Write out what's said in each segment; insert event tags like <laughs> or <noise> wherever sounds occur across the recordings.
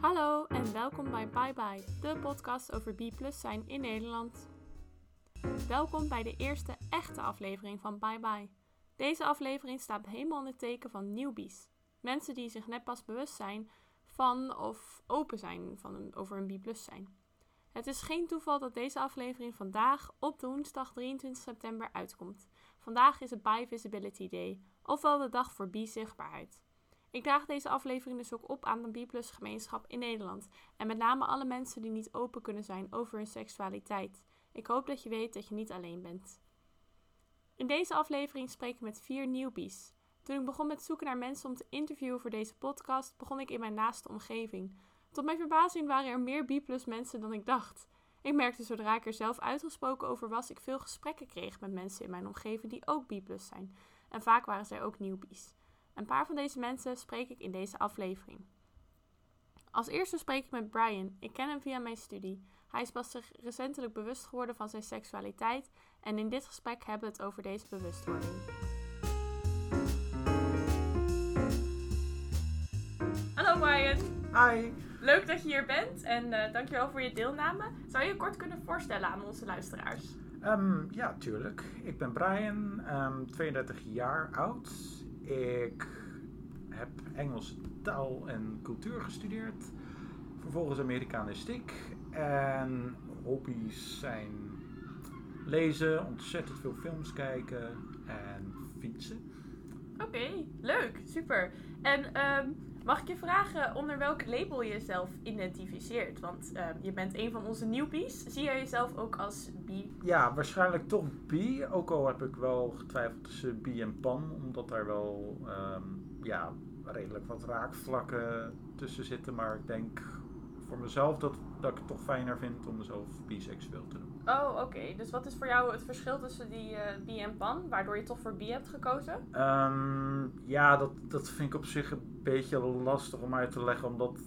Hallo en welkom bij Bye Bye, de podcast over B zijn in Nederland. Welkom bij de eerste echte aflevering van Bye Bye. Deze aflevering staat helemaal in het teken van newbies. Mensen die zich net pas bewust zijn van of open zijn van een, over een B zijn. Het is geen toeval dat deze aflevering vandaag op woensdag 23 september uitkomt. Vandaag is het Bi Visibility Day, ofwel de dag voor bi-zichtbaarheid. Ik draag deze aflevering dus ook op aan de B gemeenschap in Nederland en met name alle mensen die niet open kunnen zijn over hun seksualiteit. Ik hoop dat je weet dat je niet alleen bent. In deze aflevering spreek ik met vier newbies. Toen ik begon met zoeken naar mensen om te interviewen voor deze podcast, begon ik in mijn naaste omgeving. Tot mijn verbazing waren er meer B mensen dan ik dacht. Ik merkte zodra ik er zelf uitgesproken over was, ik veel gesprekken kreeg met mensen in mijn omgeving die ook B zijn. En vaak waren zij ook newbies. Een paar van deze mensen spreek ik in deze aflevering. Als eerste spreek ik met Brian. Ik ken hem via mijn studie. Hij is pas zich recentelijk bewust geworden van zijn seksualiteit en in dit gesprek hebben we het over deze bewustwording. Hallo Brian. Hi. Leuk dat je hier bent en uh, dankjewel voor je deelname. Zou je je kort kunnen voorstellen aan onze luisteraars? Um, ja, tuurlijk. Ik ben Brian, um, ehm, 32 jaar oud. Ik heb Engelse taal en cultuur gestudeerd. Vervolgens Amerikanistiek. En hobby's zijn lezen, ontzettend veel films kijken en fietsen. Oké, leuk, super. En um, Mag ik je vragen onder welk label je jezelf identificeert? Want uh, je bent een van onze newbies. Zie jij jezelf ook als bi? Ja, waarschijnlijk toch bi. Ook al heb ik wel getwijfeld tussen bi en pan. Omdat daar wel um, ja, redelijk wat raakvlakken tussen zitten. Maar ik denk voor mezelf dat, dat ik het toch fijner vind om mezelf biseksueel te doen. Oh, oké. Dus wat is voor jou het verschil tussen die uh, bi en pan, waardoor je toch voor bi hebt gekozen? Um, ja, dat, dat vind ik op zich een beetje lastig om uit te leggen, omdat,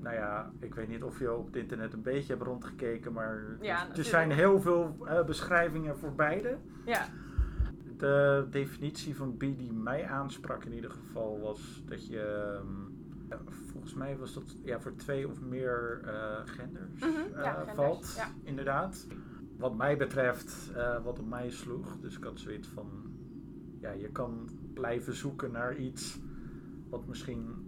nou ja, ik weet niet of je op het internet een beetje hebt rondgekeken, maar ja, er zijn heel veel uh, beschrijvingen voor beide. Ja. De definitie van bi die mij aansprak in ieder geval was dat je... Um, volgens mij was dat ja, voor twee of meer uh, genders, mm -hmm, ja, genders valt. Ja. Inderdaad wat mij betreft, uh, wat op mij sloeg. Dus ik had zoiets van, ja, je kan blijven zoeken naar iets wat misschien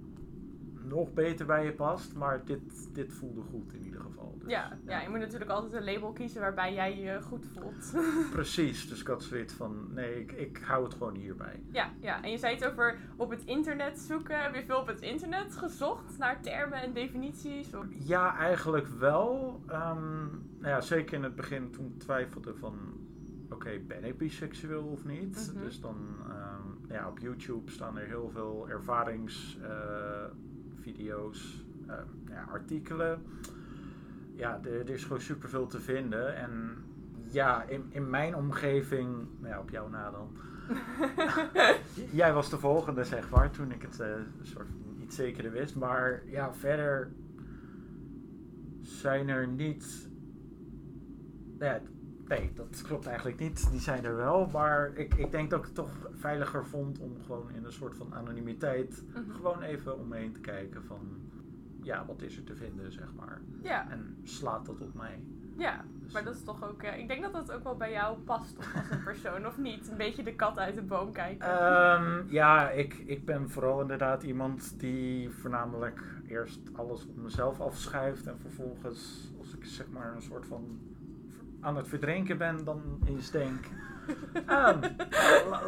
nog beter bij je past, maar dit, dit voelde goed in ieder geval. Dus, ja, ja, je moet natuurlijk altijd een label kiezen waarbij jij je goed voelt. <laughs> Precies, dus ik had zoiets van, nee, ik, ik hou het gewoon hierbij. Ja, ja, en je zei het over op het internet zoeken. Heb je veel op het internet gezocht naar termen en definities? Of? Ja, eigenlijk wel. Um, nou ja, zeker in het begin toen ik twijfelde van, oké, ben ik biseksueel of niet? Mhm. Dus dan, um, ja, op YouTube staan er heel veel ervaringsvideo's, uh, ja, artikelen ja, er, is gewoon superveel te vinden. En ja, in, in mijn omgeving, nou ja, op jouw na dan. <laughs> Jij was de volgende, zeg maar, toen ik het uh, soort van iets zekerder wist. Maar ja, verder zijn er niet. Ja, nee, dat klopt eigenlijk niet. Die zijn er wel. Maar ik, ik denk dat ik het toch veiliger vond om gewoon in een soort van anonimiteit. Mhm. gewoon even omheen te kijken van ja, wat is er te vinden, zeg maar. Ja. En slaat dat op mij. Ja, dus, maar dat is toch ook... Uh, ik denk dat dat ook wel bij jou past als een persoon, of niet? Een beetje de kat uit de boom kijken. Um, ja, ik, ik ben vooral inderdaad iemand die voornamelijk eerst alles op mezelf afschuift. En vervolgens, als ik zeg maar een soort van aan het verdrinken ben, dan eens denk... <laughs> um,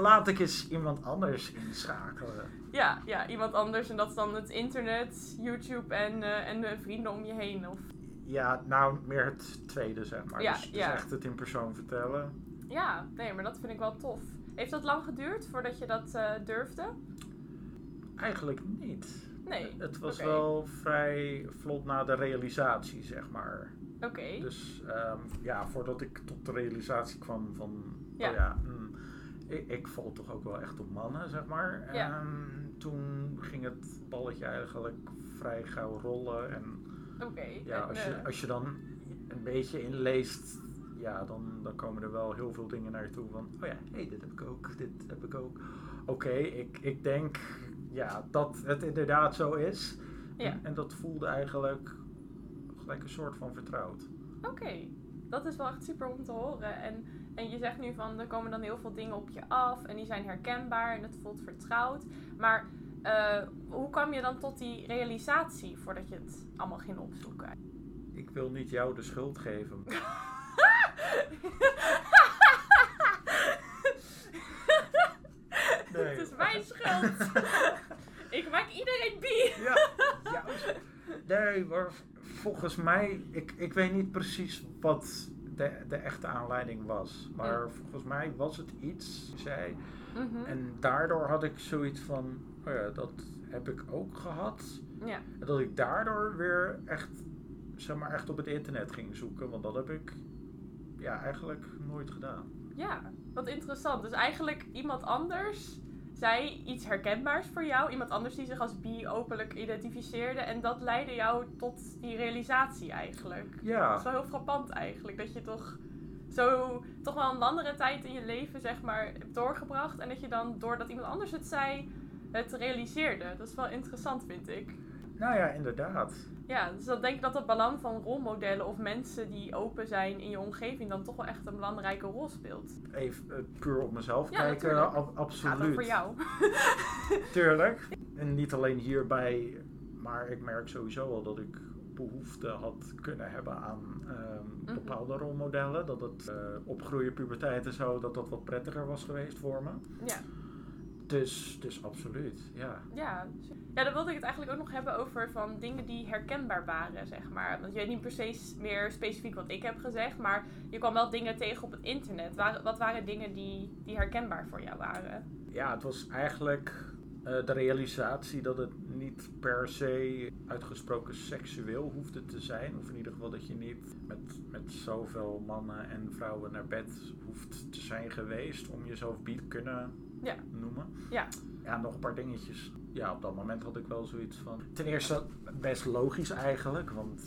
laat ik eens iemand anders inschakelen. Ja, ja, iemand anders. En dat is dan het internet, YouTube en, uh, en de vrienden om je heen. Of... Ja, nou, meer het tweede, zeg maar. Ja, dus, dus echt het in persoon vertellen. Ja, nee, maar dat vind ik wel tof. Heeft dat lang geduurd voordat je dat uh, durfde? Eigenlijk niet. Nee. Het was wel vrij vlot na de realisatie, zeg maar. Oké. Dus um, ja, voordat ik tot de realisatie kwam van, ja, oh ja mm, ik, ik, val toch ook wel echt op mannen, zeg maar. Ja. Um, toen ging het balletje eigenlijk vrij gauw rollen. En okay. ja, als, je, als je dan een beetje inleest ja, dan, dan komen er wel heel veel dingen naar je toe van, oh ja, hé, hey, dit heb ik ook, dit heb ik ook. Oké, ik, ik denk ja, dat het inderdaad zo is. Ja. En, en dat voelde eigenlijk gelijk een soort van vertrouwd. Oké, dat is wel echt super om te horen. En, en je zegt nu van, er komen dan heel veel dingen op je af en die zijn herkenbaar en het voelt vertrouwd. Maar uh, hoe kwam je dan tot die realisatie voordat je het allemaal ging opzoeken? Ik wil niet jou de schuld geven. <laughs> nee. Het is mijn schuld. <laughs> ik maak iedereen bi. ja, juist. Nee, maar volgens mij, ik, ik weet niet precies wat de, de echte aanleiding was. Maar volgens mij was het iets, zei. Mm En daardoor had ik zoiets van, oh ja, dat heb ik ook gehad. Ja. En dat ik daardoor weer echt, zeg maar, echt op het internet ging zoeken. Want dat heb ik ja, eigenlijk nooit gedaan. Ja, wat interessant. Dus eigenlijk iemand anders zei iets herkenbaars voor jou. Iemand anders die zich als bi openlijk identificeerde. En dat leidde jou tot die realisatie eigenlijk. Ja. Dat is wel heel frappant eigenlijk. Dat je toch zo toch wel een langere tijd in je leven zeg maar hebt doorgebracht. En dat je dan doordat iemand anders het zei, het realiseerde. Dat is wel interessant vind ik. Nou ja, inderdaad. Ja, dus dan denk ik dat het belang van rolmodellen of mensen die open zijn in je omgeving dan toch wel echt een belangrijke rol speelt. Even uh, puur op mezelf kijken, ab absoluut. Gaat voor jou. <laughs> Tuurlijk. En niet alleen hierbij, maar ik merk sowieso wel dat ik behoefte had kunnen hebben aan um, bepaalde rolmodellen. Dat het uh, opgroeien, puberteit en zo, dat dat wat prettiger was geweest voor me. Ja. Dus, dus absoluut, ja. Ja, ja, dan wilde ik het eigenlijk ook nog hebben over van dingen die herkenbaar waren, zeg maar. Want je weet niet precies meer specifiek wat ik heb gezegd, maar je kwam wel dingen tegen op het internet. Wat waren dingen die, die herkenbaar voor jou waren? Ja, het was eigenlijk uh, de realisatie dat het niet per se uitgesproken seksueel hoefde te zijn. Of in ieder geval dat je niet met, met zoveel mannen en vrouwen naar bed hoeft te zijn geweest om jezelf bi te kunnen ja. noemen. Ja. Ja, nog een paar dingetjes. Ja, op dat moment had ik wel zoiets van. Ten eerste best logisch eigenlijk, want.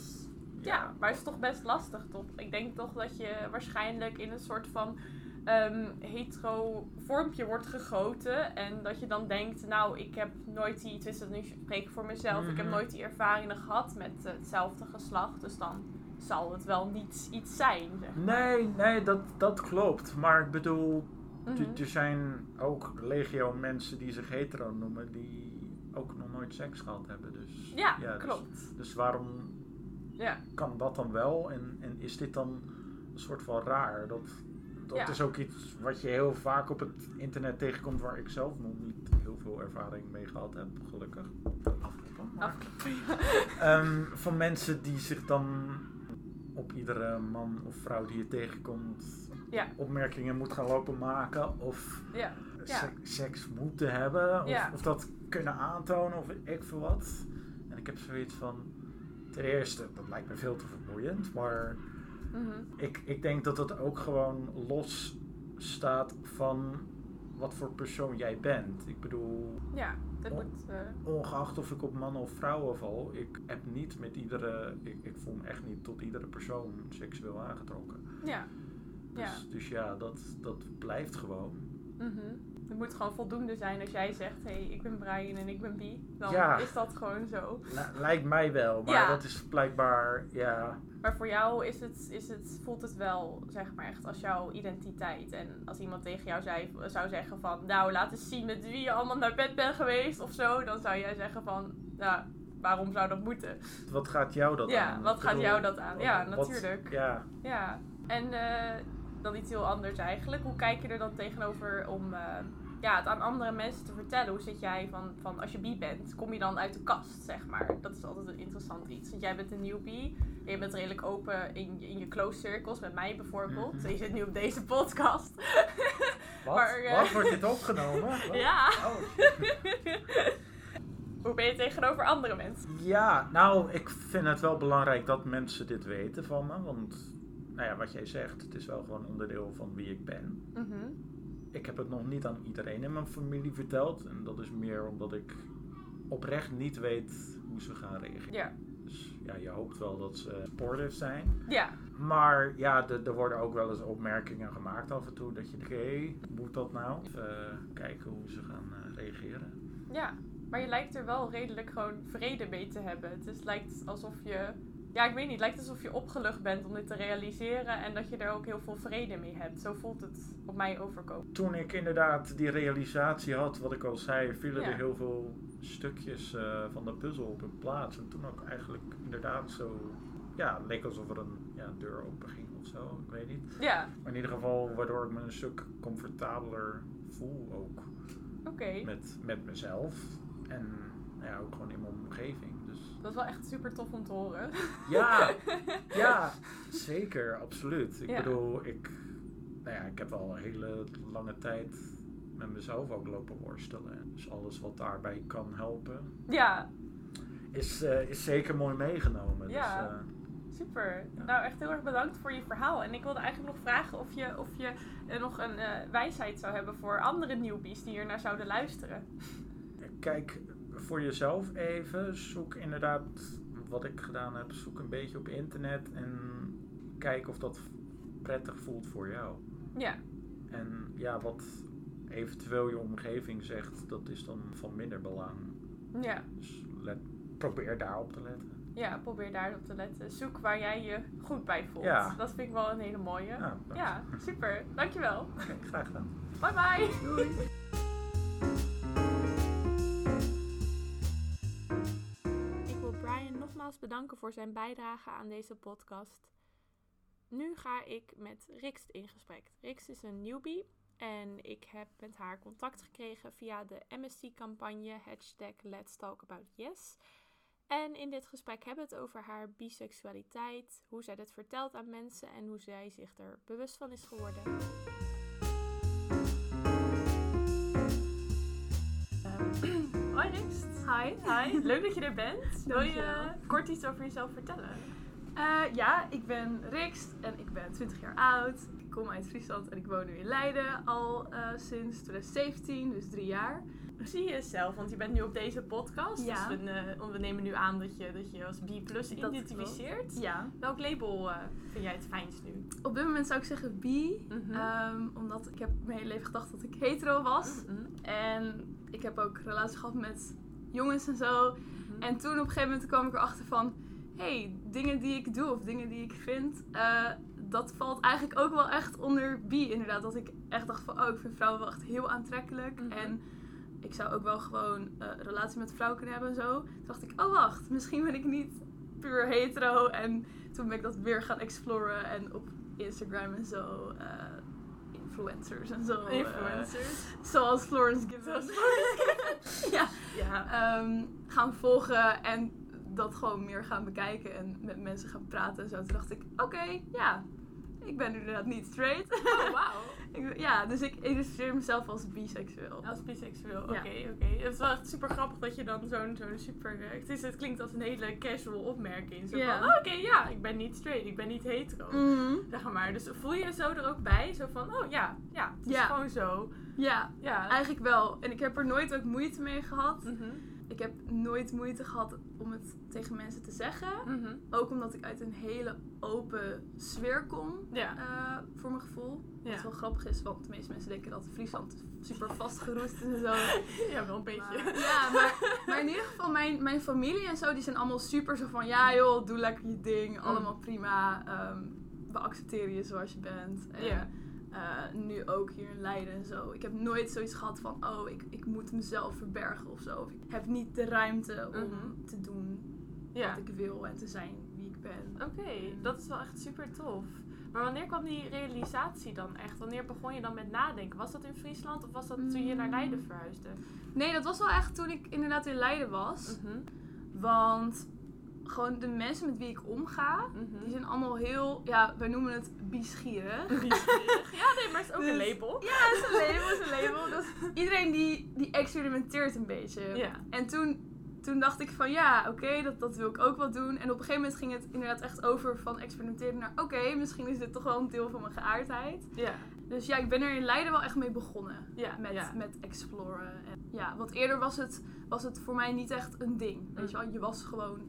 Ja, maar het is toch best lastig, toch? Ik denk toch dat je waarschijnlijk in een soort van um, hetero vormpje wordt gegoten. En dat je dan denkt, nou, ik heb nooit die, tenminste nu spreek ik voor mezelf, ik heb mhm. nooit die ervaringen gehad met hetzelfde geslacht. Dus dan zal het wel niet iets zijn. Zeg Nee, nee, dat, dat klopt. Maar ik bedoel, Mhm. Er zijn ook legio mensen die zich hetero noemen, die ook nog nooit seks gehad hebben. Dus, ja, ja dus- klopt. Dus, waarom ja. kan dat dan wel? En, en is dit dan een soort van raar? Dat, dat is ook iets wat je heel vaak op het internet tegenkomt, waar ik zelf nog niet heel veel ervaring mee gehad heb, gelukkig. Afkloppen. um, van mensen die zich dan op iedere man of vrouw die je tegenkomt ja. opmerkingen moet gaan lopen maken of ja. seks moeten hebben of, of, dat kunnen aantonen of ik veel wat. En ik heb zoiets van, ten eerste, dat lijkt me veel te vermoeiend, maar mhm. ik, ik denk dat het ook gewoon los staat van wat voor persoon jij bent. Ik bedoel, ja, dat moet, uh... ongeacht of ik op mannen of vrouwen val, ik heb niet met iedere, ik, ik voel me echt niet tot iedere persoon seksueel aangetrokken. Ja. Dus ja, dus ja dat, dat blijft gewoon. Mm Het moet gewoon voldoende zijn als jij zegt: hé, hey, ik ben Brian en ik ben Bi. Dan is dat gewoon zo. lijkt mij wel, maar dat is blijkbaar, ja. Maar voor jou is het, is het, voelt het wel, zeg maar, echt als jouw identiteit. En als iemand tegen jou zei, zou zeggen: van, nou, laat eens zien met wie je allemaal naar bed bent geweest of zo. Dan zou jij zeggen: van, nou, waarom zou dat moeten? Wat gaat jou dat aan? Ja, wat gaat jou dat aan? Ja, natuurlijk. ja. ja. En uh, dan iets heel anders eigenlijk. Hoe kijk je er dan tegenover om uh, ja, het aan andere mensen te vertellen? Hoe zit jij van, van als je bi bent, kom je dan uit de kast, zeg maar? Dat is altijd een interessant iets. Want jij bent een nieuw bi. Je bent redelijk open in, in je close circles, met mij bijvoorbeeld. Mm Je zit nu op deze podcast. <laughs> Wat? Maar, uh, Wat wordt dit opgenomen? <laughs> Ja. Oh. <laughs> Hoe ben je tegenover andere mensen? Ja, nou, ik vind het wel belangrijk dat mensen dit weten van me. Want nou ja, wat jij zegt, het is wel gewoon onderdeel van wie ik ben. Mhm. Ik heb het nog niet aan iedereen in mijn familie verteld. En dat is meer omdat ik oprecht niet weet hoe ze gaan reageren. Ja. Dus ja, je hoopt wel dat ze supportive zijn. Ja. Maar ja, er worden ook wel eens opmerkingen gemaakt af en toe dat je, oké, moet dat nou? Even kijken hoe ze gaan reageren. Ja, maar je lijkt er wel redelijk gewoon vrede mee te hebben. Het is, lijkt alsof je ja, ik weet niet. Het lijkt alsof je opgelucht bent om dit te realiseren en dat je er ook heel veel vrede mee hebt. Zo voelt het op mij overkomen. Toen ik inderdaad die realisatie had, wat ik al zei, vielen er heel veel stukjes uh, van de puzzel op hun plaats. En toen ook eigenlijk inderdaad zo, ja, het leek alsof er een ja, deur open ging of zo. Ik weet niet. Ja. Maar in ieder geval, waardoor ik me een stuk comfortabeler voel ook. Oké. Met, met mezelf en ja, ook gewoon in mijn omgeving. Dat is wel echt super tof om te horen. Ja, <laughs> ja zeker, absoluut. Ik bedoel, ik, nou ja, ik heb al een hele lange tijd met mezelf ook lopen worstelen. Dus alles wat daarbij kan helpen, ja. is, uh, is zeker mooi meegenomen. Ja. Dus, uh, Super. Nou, echt heel erg bedankt voor je verhaal. En ik wilde eigenlijk nog vragen of je, of je uh, nog een wijsheid zou hebben voor andere newbies die hier naar zouden luisteren. Kijk, voor jezelf even. Zoek inderdaad wat ik gedaan heb. Zoek een beetje op internet en kijk of dat prettig voelt voor jou. Ja. En ja, wat eventueel je omgeving zegt, dat is dan van minder belang. Ja. Dus let, probeer daarop te letten. Ja, probeer daarop te letten. Zoek waar jij je goed bij voelt. Ja. Dat vind ik wel een hele mooie. Ja, ja super. Dankjewel. Okay, graag gedaan. Bye bye. Doei. Bedanken voor zijn bijdrage aan deze podcast. Nu ga ik met Rikst in gesprek. Rikst is een newbie en ik heb met haar contact gekregen via de MSC-campagne hashtag Let's Talk About Yes. En in dit gesprek hebben we het over haar biseksualiteit, hoe zij dit vertelt aan mensen en hoe zij zich er bewust van is geworden. <clears throat> Hoi. Hi. Hi. <laughs> Leuk dat je er bent. Wil je kort iets over jezelf vertellen? Uh, ja, ik ben Rikst en ik ben 20 jaar oud. Ik kom uit Friesland en ik woon nu in Leiden al uh, sinds 2017, dus drie jaar. Hoe zie je jezelf? Want je bent nu op deze podcast. Ja. Dus we, uh, we nemen nu aan dat je, dat je als B plus identificeert. Ja. Welk label vind jij het fijnst nu? Op dit moment zou ik zeggen B. Mm -hmm. um, omdat ik heb mijn hele leven gedacht dat ik hetero was. Mm -hmm. En ik heb ook relaties gehad met jongens en zo. Mhm. En toen op een gegeven moment kwam ik erachter van... hey, dingen die ik doe of dingen die ik vind... Uh, dat valt eigenlijk ook wel echt onder bi inderdaad. Dat ik echt dacht van... oh, ik vind vrouwen wel echt heel aantrekkelijk. Mhm. En ik zou ook wel gewoon uh, relatie met vrouwen kunnen hebben en zo. Toen dacht ik, oh wacht, misschien ben ik niet puur hetero. En toen ben ik dat weer gaan exploren. En op Instagram en zo... Uh, influencers en zo. Influencers. zoals Florence Given. <laughs> ja. ja. Um, gaan volgen en dat gewoon meer gaan bekijken en met mensen gaan praten en zo. Toen dacht ik, oké, okay, ja, ik ben inderdaad niet straight. Oh, wauw. <laughs> ja, dus ik identificeer mezelf als biseksueel. Als biseksueel, oké, oké. Okay. Het is wel echt super grappig dat je dan zo'n zo'n super... Eh, het, is, het klinkt als een hele casual opmerking. Zo yeah. van, oh, oké, ja, ik ben niet straight, ik ben niet hetero. Mm Zeg maar. Dus voel je zo er ook bij? Zo van, oh ja, ja, het is ja. gewoon zo. Ja, ja, eigenlijk wel. En ik heb er nooit ook moeite mee gehad. Mm -hmm. Ik heb nooit moeite gehad om het tegen mensen te zeggen. Mm -hmm. Ook omdat ik uit een hele open sfeer kom. Ja. Uh, voor mijn gevoel. Ja. Wat wel grappig is, want de meeste mensen denken dat Friesland super vastgeroest is en zo. <laughs> Ja, wel een beetje. Maar, ja, maar, maar, in ieder geval mijn, mijn familie en zo, die zijn allemaal super zo van... Ja joh, doe lekker je ding, mm. allemaal prima. Um, we accepteren je zoals je bent. En. Uh, nu ook hier in Leiden en zo. Ik heb nooit zoiets gehad van, oh, ik, ik moet mezelf verbergen of zo. Of ik heb niet de ruimte om mm -hmm. te doen ja. wat ik wil en te zijn wie ik ben. Oké, okay, dat is wel echt super tof. Maar wanneer kwam die realisatie dan echt? Wanneer begon je dan met nadenken? Was dat in Friesland of was dat toen je naar Leiden verhuisde? Nee, dat was wel echt toen ik inderdaad in Leiden was. Mm -hmm. Want gewoon de mensen met wie ik omga, mm -hmm. die zijn allemaal heel, ja, wij noemen het biesgierig. <laughs> Biesgierig? ja, nee, maar het is ook dus, een label. Ja, het is een label, het is een label. Dus iedereen die, die experimenteert een beetje. Ja. En toen, toen dacht ik van ja, oké, okay, dat, dat wil ik ook wel doen. En op een gegeven moment ging het inderdaad echt over van experimenteren naar oké, okay, misschien is dit toch wel een deel van mijn geaardheid. Ja. Dus ja, ik ben er in Leiden wel echt mee begonnen. Ja, met, ja. met exploren. En, ja, want eerder was het, was het voor mij niet echt een ding. Weet je wel, je was gewoon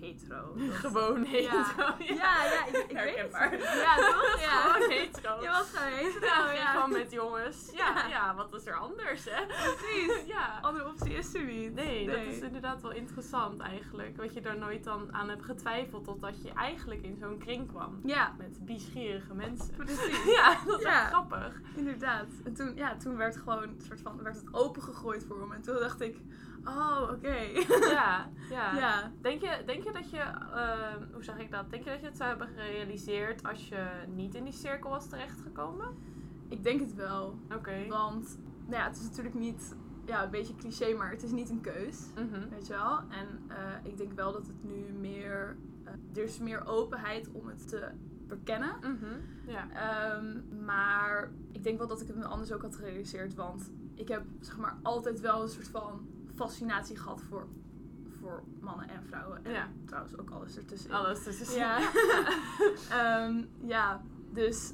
hetero. <laughs> gewoon hetero. Ja, ja, ja ik, ik weet het. Ja, toch? Ja. <laughs> Gewoon hetero. Je was gewoon hetero, ja. ja. Gewoon met jongens. Ja, ja. wat is er anders, hè? Precies. <laughs> ja. Andere optie is er niet. Nee, dat is inderdaad wel interessant eigenlijk. Wat je daar nooit dan aan hebt getwijfeld, totdat je eigenlijk in zo'n kring kwam. Ja. Met biesgierige mensen. Precies. ja, dat is echt grappig. Inderdaad. En toen, ja, toen werd gewoon soort van, werd het opengegooid voor me. En toen dacht ik, oh, oké. ja, <laughs> ja, ja. Denk je, denk je dat je, uh, hoe zeg ik dat? Denk je dat je het zou hebben gerealiseerd als je niet in die cirkel was terechtgekomen? Ik denk het wel. Oké. Want, nou ja, het is natuurlijk niet, ja, een beetje cliché, maar het is niet een keus. Mm -hmm. Weet je wel? En uh, ik denk wel dat het nu meer, uh, er is meer openheid om het te verkennen. Mm -hmm. ja. Um, maar ik denk wel dat ik het me anders ook had gerealiseerd. Want ik heb zeg maar altijd wel een soort van fascinatie gehad voor, voor mannen en vrouwen. En ja. trouwens ook alles ertussen. Alles ertussen. Ja. um, <laughs> ja, dus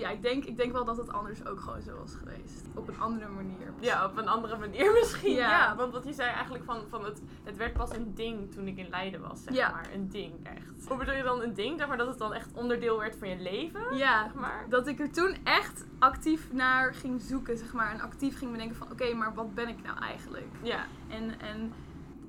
ja, ik denk, ik denk wel dat het anders ook gewoon zo was geweest. Op een andere manier. Ja, op een andere manier <laughs> misschien. Ja, ja want wat je zei eigenlijk van, van het, het werd pas een ding toen ik in Leiden was, zeg ja. maar. Een ding, echt. Hoe bedoel je dan een ding? Zeg maar dat het dan echt onderdeel werd van je leven? Ja, zeg maar. dat ik er toen echt actief naar ging zoeken, zeg maar. En actief ging bedenken van, oké, okay, maar wat ben ik nou eigenlijk? Ja. En, en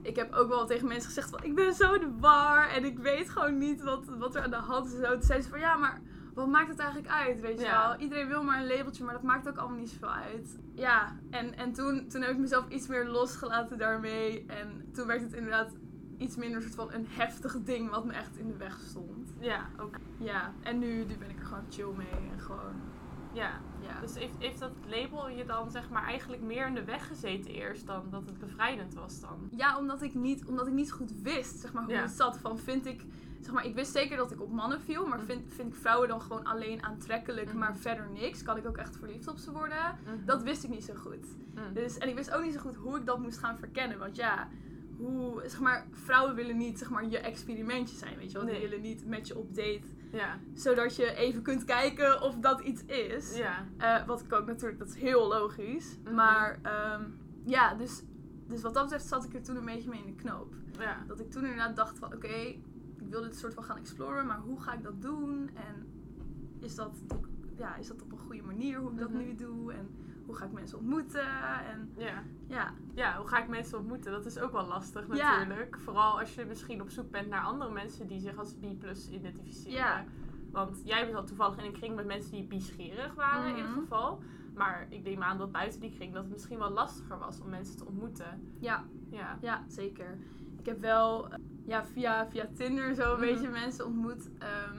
ik heb ook wel tegen mensen gezegd van, ik ben zo de war en ik weet gewoon niet wat, wat er aan de hand is. En zo. Toen zeiden ze van, ja, maar wat maakt het eigenlijk uit, weet je ja. wel? Iedereen wil maar een labeltje, maar dat maakt ook allemaal niet zoveel uit. Ja, en, en toen, toen heb ik mezelf iets meer losgelaten daarmee. En toen werd het inderdaad iets minder soort van een heftig ding wat me echt in de weg stond. Ja. Ja, en nu, nu ben ik er gewoon chill mee en gewoon... Ja. ja. Dus heeft, heeft dat label je dan zeg maar eigenlijk meer in de weg gezeten eerst dan dat het bevrijdend was dan? Ja, omdat ik niet, omdat ik niet goed wist zeg maar, hoe Ja. het zat. Van vind ik, zeg maar, ik wist zeker dat ik op mannen viel, maar vind, vind ik vrouwen dan gewoon alleen aantrekkelijk, Mhm. maar verder niks? Kan ik ook echt verliefd op ze worden? Mhm. Dat wist ik niet zo goed. Mm. Dus, en ik wist ook niet zo goed hoe ik dat moest gaan verkennen. Want ja, hoe, zeg maar, vrouwen willen niet zeg maar, je experimentje zijn, weet je wel. Die Nee. willen niet met je op date, Ja. zodat je even kunt kijken of dat iets is. Ja. Eh, wat ik ook natuurlijk, dat is heel logisch. Mhm. Maar ehm, ja, dus, dus wat dat betreft zat ik er toen een beetje mee in de knoop. Ja. Dat ik toen inderdaad dacht van oké, wil dit soort van gaan exploren, maar hoe ga ik dat doen? En is dat, ja, is dat op een goede manier hoe ik dat Mhm. nu doe? En hoe ga ik mensen ontmoeten? En Ja. ja, Ja, hoe ga ik mensen ontmoeten? Dat is ook wel lastig Ja. natuurlijk. Vooral als je misschien op zoek bent naar andere mensen die zich als B-plus identificeren. Ja. Want jij bent al toevallig in een kring met mensen die biesgierig waren in ieder Mhm. geval. Maar ik neem aan dat buiten die kring dat het misschien wel lastiger was om mensen te ontmoeten. ja, Ja. ja, zeker. Ik heb wel eh, ja, via, via Tinder zo een Mhm. beetje mensen ontmoet. ehm,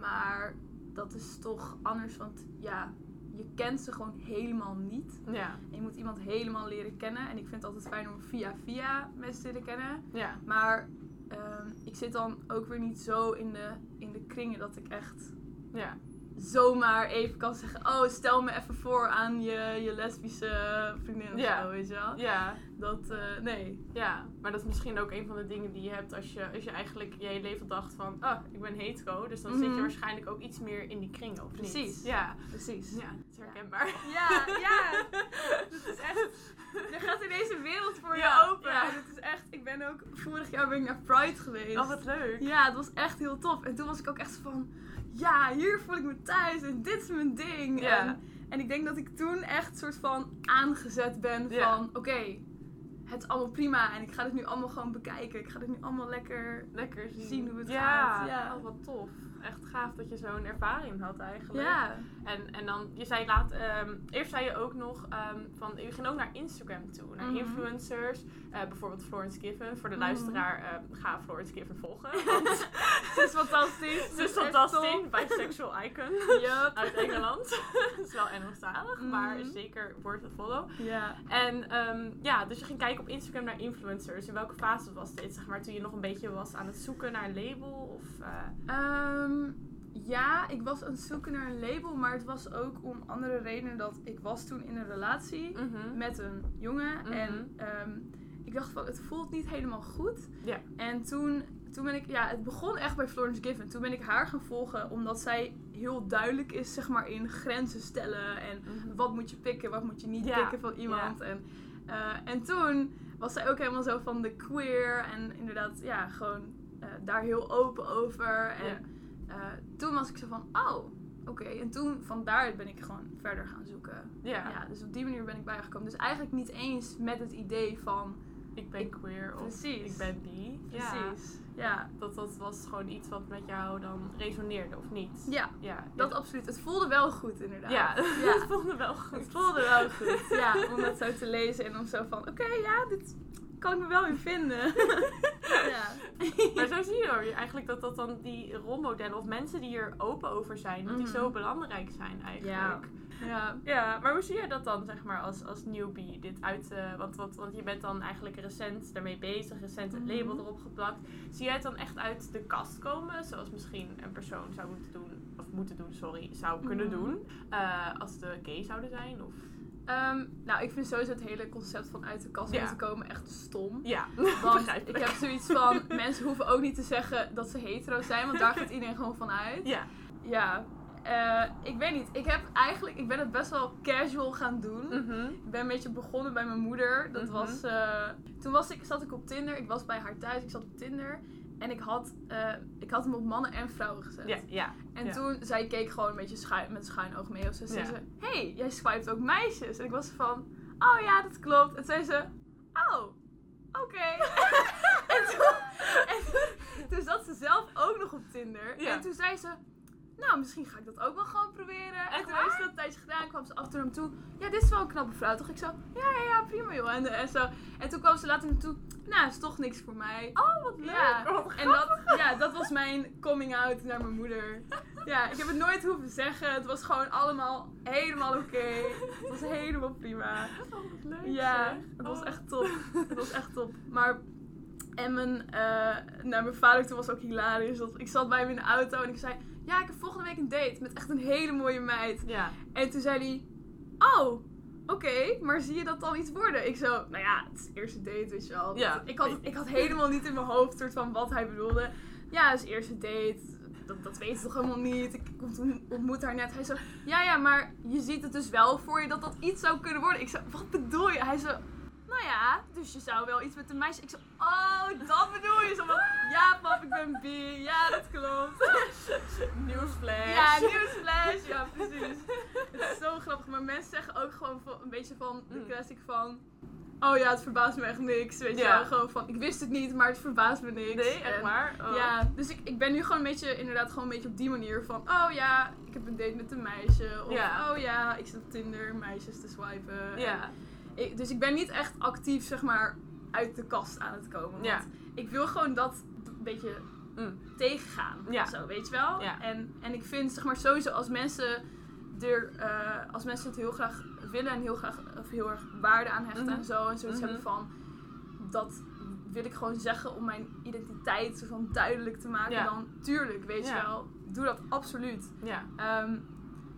maar dat is toch anders, want ja, je kent ze gewoon helemaal niet. Ja. En je moet iemand helemaal leren kennen. En ik vind het altijd fijn om via via mensen te leren kennen. Ja. Maar ehm, ik zit dan ook weer niet zo in de, in de kringen dat ik echt Ja. zomaar even kan zeggen... Oh, stel me even voor aan je, je lesbische vriendin of Ja. zo, weet je wel. Ja. Dat, eh, nee. Ja, maar dat is misschien ook een van de dingen die je hebt als je, als je eigenlijk je hele leven dacht van, ah, ik ben hetero. Dus dan zit je Mhm. waarschijnlijk ook iets meer in die kring, of niet? Precies. Ja. Precies. Ja, het is herkenbaar. <laughs> Ja, ja. Dat is echt... Er gaat ineens een wereld voor Ja, je open. ja. Het is echt... Ik ben ook... Vorig jaar ben ik naar Pride geweest. Oh, wat leuk. Ja, het was echt heel tof. En toen was ik ook echt van... Ja, hier voel ik me thuis. En dit is mijn ding. Ja. En, en ik denk dat ik toen echt soort van aangezet ben van... Oké, het is allemaal prima. En ik ga dit nu allemaal gewoon bekijken. Ik ga dit nu allemaal lekker... Lekker zien, hoe het ja. gaat, ja. Oh, wat tof. Echt gaaf dat je zo'n ervaring had eigenlijk. Ja. En, en dan, je zei laat, ehm, eerst zei je ook nog ehm, van, je ging ook naar Instagram toe, naar Mhm. influencers. Eh, bijvoorbeeld Florence Given. Voor de Mhm. luisteraar, ehm, ga Florence Given volgen. Want <laughs> Ze is fantastisch. ze is fantastisch, bisexual icon Yup. uit Engeland. <laughs> Is wel Engelstalig, maar Mhm. zeker worth a follow. Ja. En ja, dus je ging kijken op Instagram naar influencers. In welke fase was dit? Zeg maar toen je nog een beetje was aan het zoeken naar een label? Of, eh, Ehm, ja, ik was aan het zoeken naar een label, maar het was ook om andere redenen dat ik was toen in een relatie mhm. met een jongen Mhm. en ehm, ik dacht van het voelt niet helemaal goed. En toen, toen ben ik, ja, het begon echt bij Florence Given. Toen ben ik haar gaan volgen omdat zij heel duidelijk is, zeg maar, in grenzen stellen en Mhm. wat moet je pikken, wat moet je niet pikken van iemand. En, eh, en toen was zij ook helemaal zo van de queer en inderdaad, ja, gewoon eh, daar heel open over. En eh, toen was ik zo van, oh, oké. En toen, van daaruit ben ik gewoon verder gaan zoeken. Ja. ja. Dus op die manier ben ik bijgekomen. Dus eigenlijk niet eens met het idee van... Ik ben queer of precies. ik ben bi. Precies. Ja. Dat, dat was gewoon iets wat met jou dan resoneerde, of niet? Ja, ja. dat absoluut. Het voelde wel goed inderdaad. Ja, ja. <laughs> het voelde wel goed. Het voelde wel goed. Ja, om dat zo te lezen en om zo van, oké, ja, dit kan ik me wel in vinden. <laughs> ja. <laughs> maar zo zie je dan eigenlijk dat dat dan die rolmodellen of mensen die hier open over zijn, dat die zo mhm. belangrijk zijn eigenlijk. Ja. Ja. ja, maar hoe zie jij dat dan, zeg maar, als, als newbie? Dit uit, uh, want, want, want je bent dan eigenlijk recent daarmee bezig, recent het label mhm. erop geplakt. Zie jij het dan echt uit de kast komen, zoals misschien een persoon zou moeten doen, of moeten doen, sorry, zou kunnen mhm. doen, uh, als de gay zouden zijn? Of? Um, nou, ik vind sowieso het hele concept van uit de kast ja. moeten komen echt stom. Ja, <laughs> Want ik heb zoiets van, mensen hoeven ook niet te zeggen dat ze hetero zijn, want daar gaat iedereen gewoon van uit. Ja. Ja, uh, ik weet niet. Ik heb eigenlijk, ik ben het best wel casual gaan doen. Mhm. Ik ben een beetje begonnen bij mijn moeder. Dat mhm. was, uh, toen was ik, zat ik op Tinder. Ik was bij haar thuis. Ik zat op Tinder. En ik had, uh, ik had hem op mannen en vrouwen gezet. Ja, ja. En toen, zij keek gewoon een beetje schuin, met schuin oog mee. Of ze zei ze, hey, jij swipet ook meisjes. En ik was van, oh ja, dat klopt. En zei ze, oh, oké. <laughs> en, toen, en toen zat ze zelf ook nog op Tinder. En toen zei ze, nou, misschien ga ik dat ook wel gewoon proberen. En toen heeft ze dat een tijdje gedaan, kwam ze af en toe. Ja, dit is wel een knappe vrouw, toch? Ik zo, ja, ja, ja, prima joh. En, en, zo. en toen kwam ze later naar me toe, nou, is toch niks voor mij. Oh, wat leuk. Ja, en dat, ja, dat was mijn coming out naar mijn moeder. Ja, ik heb het nooit hoeven zeggen. Het was gewoon allemaal helemaal oké. Het was helemaal prima. Oh, wat leuk. Ja, het was oh. echt top. Het was echt top. Maar en mijn, uh, nou, mijn vader toen was ook hilarisch. Dat, ik zat bij hem in de auto en ik zei ja, ik heb volgende week een date met echt een hele mooie meid. Ja. En toen zei hij, oh, oké, maar zie je dat dan iets worden? Ik zo, nou ja, het is eerste date, weet je wel. Ja. Ik, had, ik had helemaal niet in mijn hoofd soort van wat hij bedoelde. Ja, het is eerste date. Dat, dat weet ze toch helemaal niet. Ik ontmoet haar net. Hij zo, ja, ja, maar je ziet het dus wel voor je dat dat iets zou kunnen worden. Ik zo, wat bedoel je? Hij zo, nou ja, dus je zou wel iets met een meisje. Ik zo, oh, dat bedoel je? Zo van, ja pap, ik ben bi. Ja, dat klopt. Nieuwsflash. Ja, nieuwsflash. Ja, precies. Het is zo grappig. Maar mensen zeggen ook gewoon een beetje van de mm. classic van... Oh ja, het verbaast me echt niks. Weet je wel, gewoon van, ik wist het niet, maar het verbaast me niks. Nee, echt waar? Oh. Ja, dus ik, ik ben nu gewoon een beetje, inderdaad gewoon een beetje op die manier van, oh ja, ik heb een date met een meisje. Of, ja. oh ja, ik zit op Tinder meisjes te swipen. Ja dus ik ben niet echt actief, zeg maar, uit de kast aan het komen. Want ik wil gewoon dat een beetje mm. tegengaan. Ja. Zo, weet je wel? Ja. En, en ik vind, zeg maar, sowieso als mensen, er, uh, als mensen het heel graag willen en heel, graag, of heel erg waarde aan hechten en mhm. zo. En zoiets mm hebben van, dat wil ik gewoon zeggen om mijn identiteit zo van duidelijk te maken. Dan tuurlijk, weet je wel, doe dat absoluut. Ja. Um,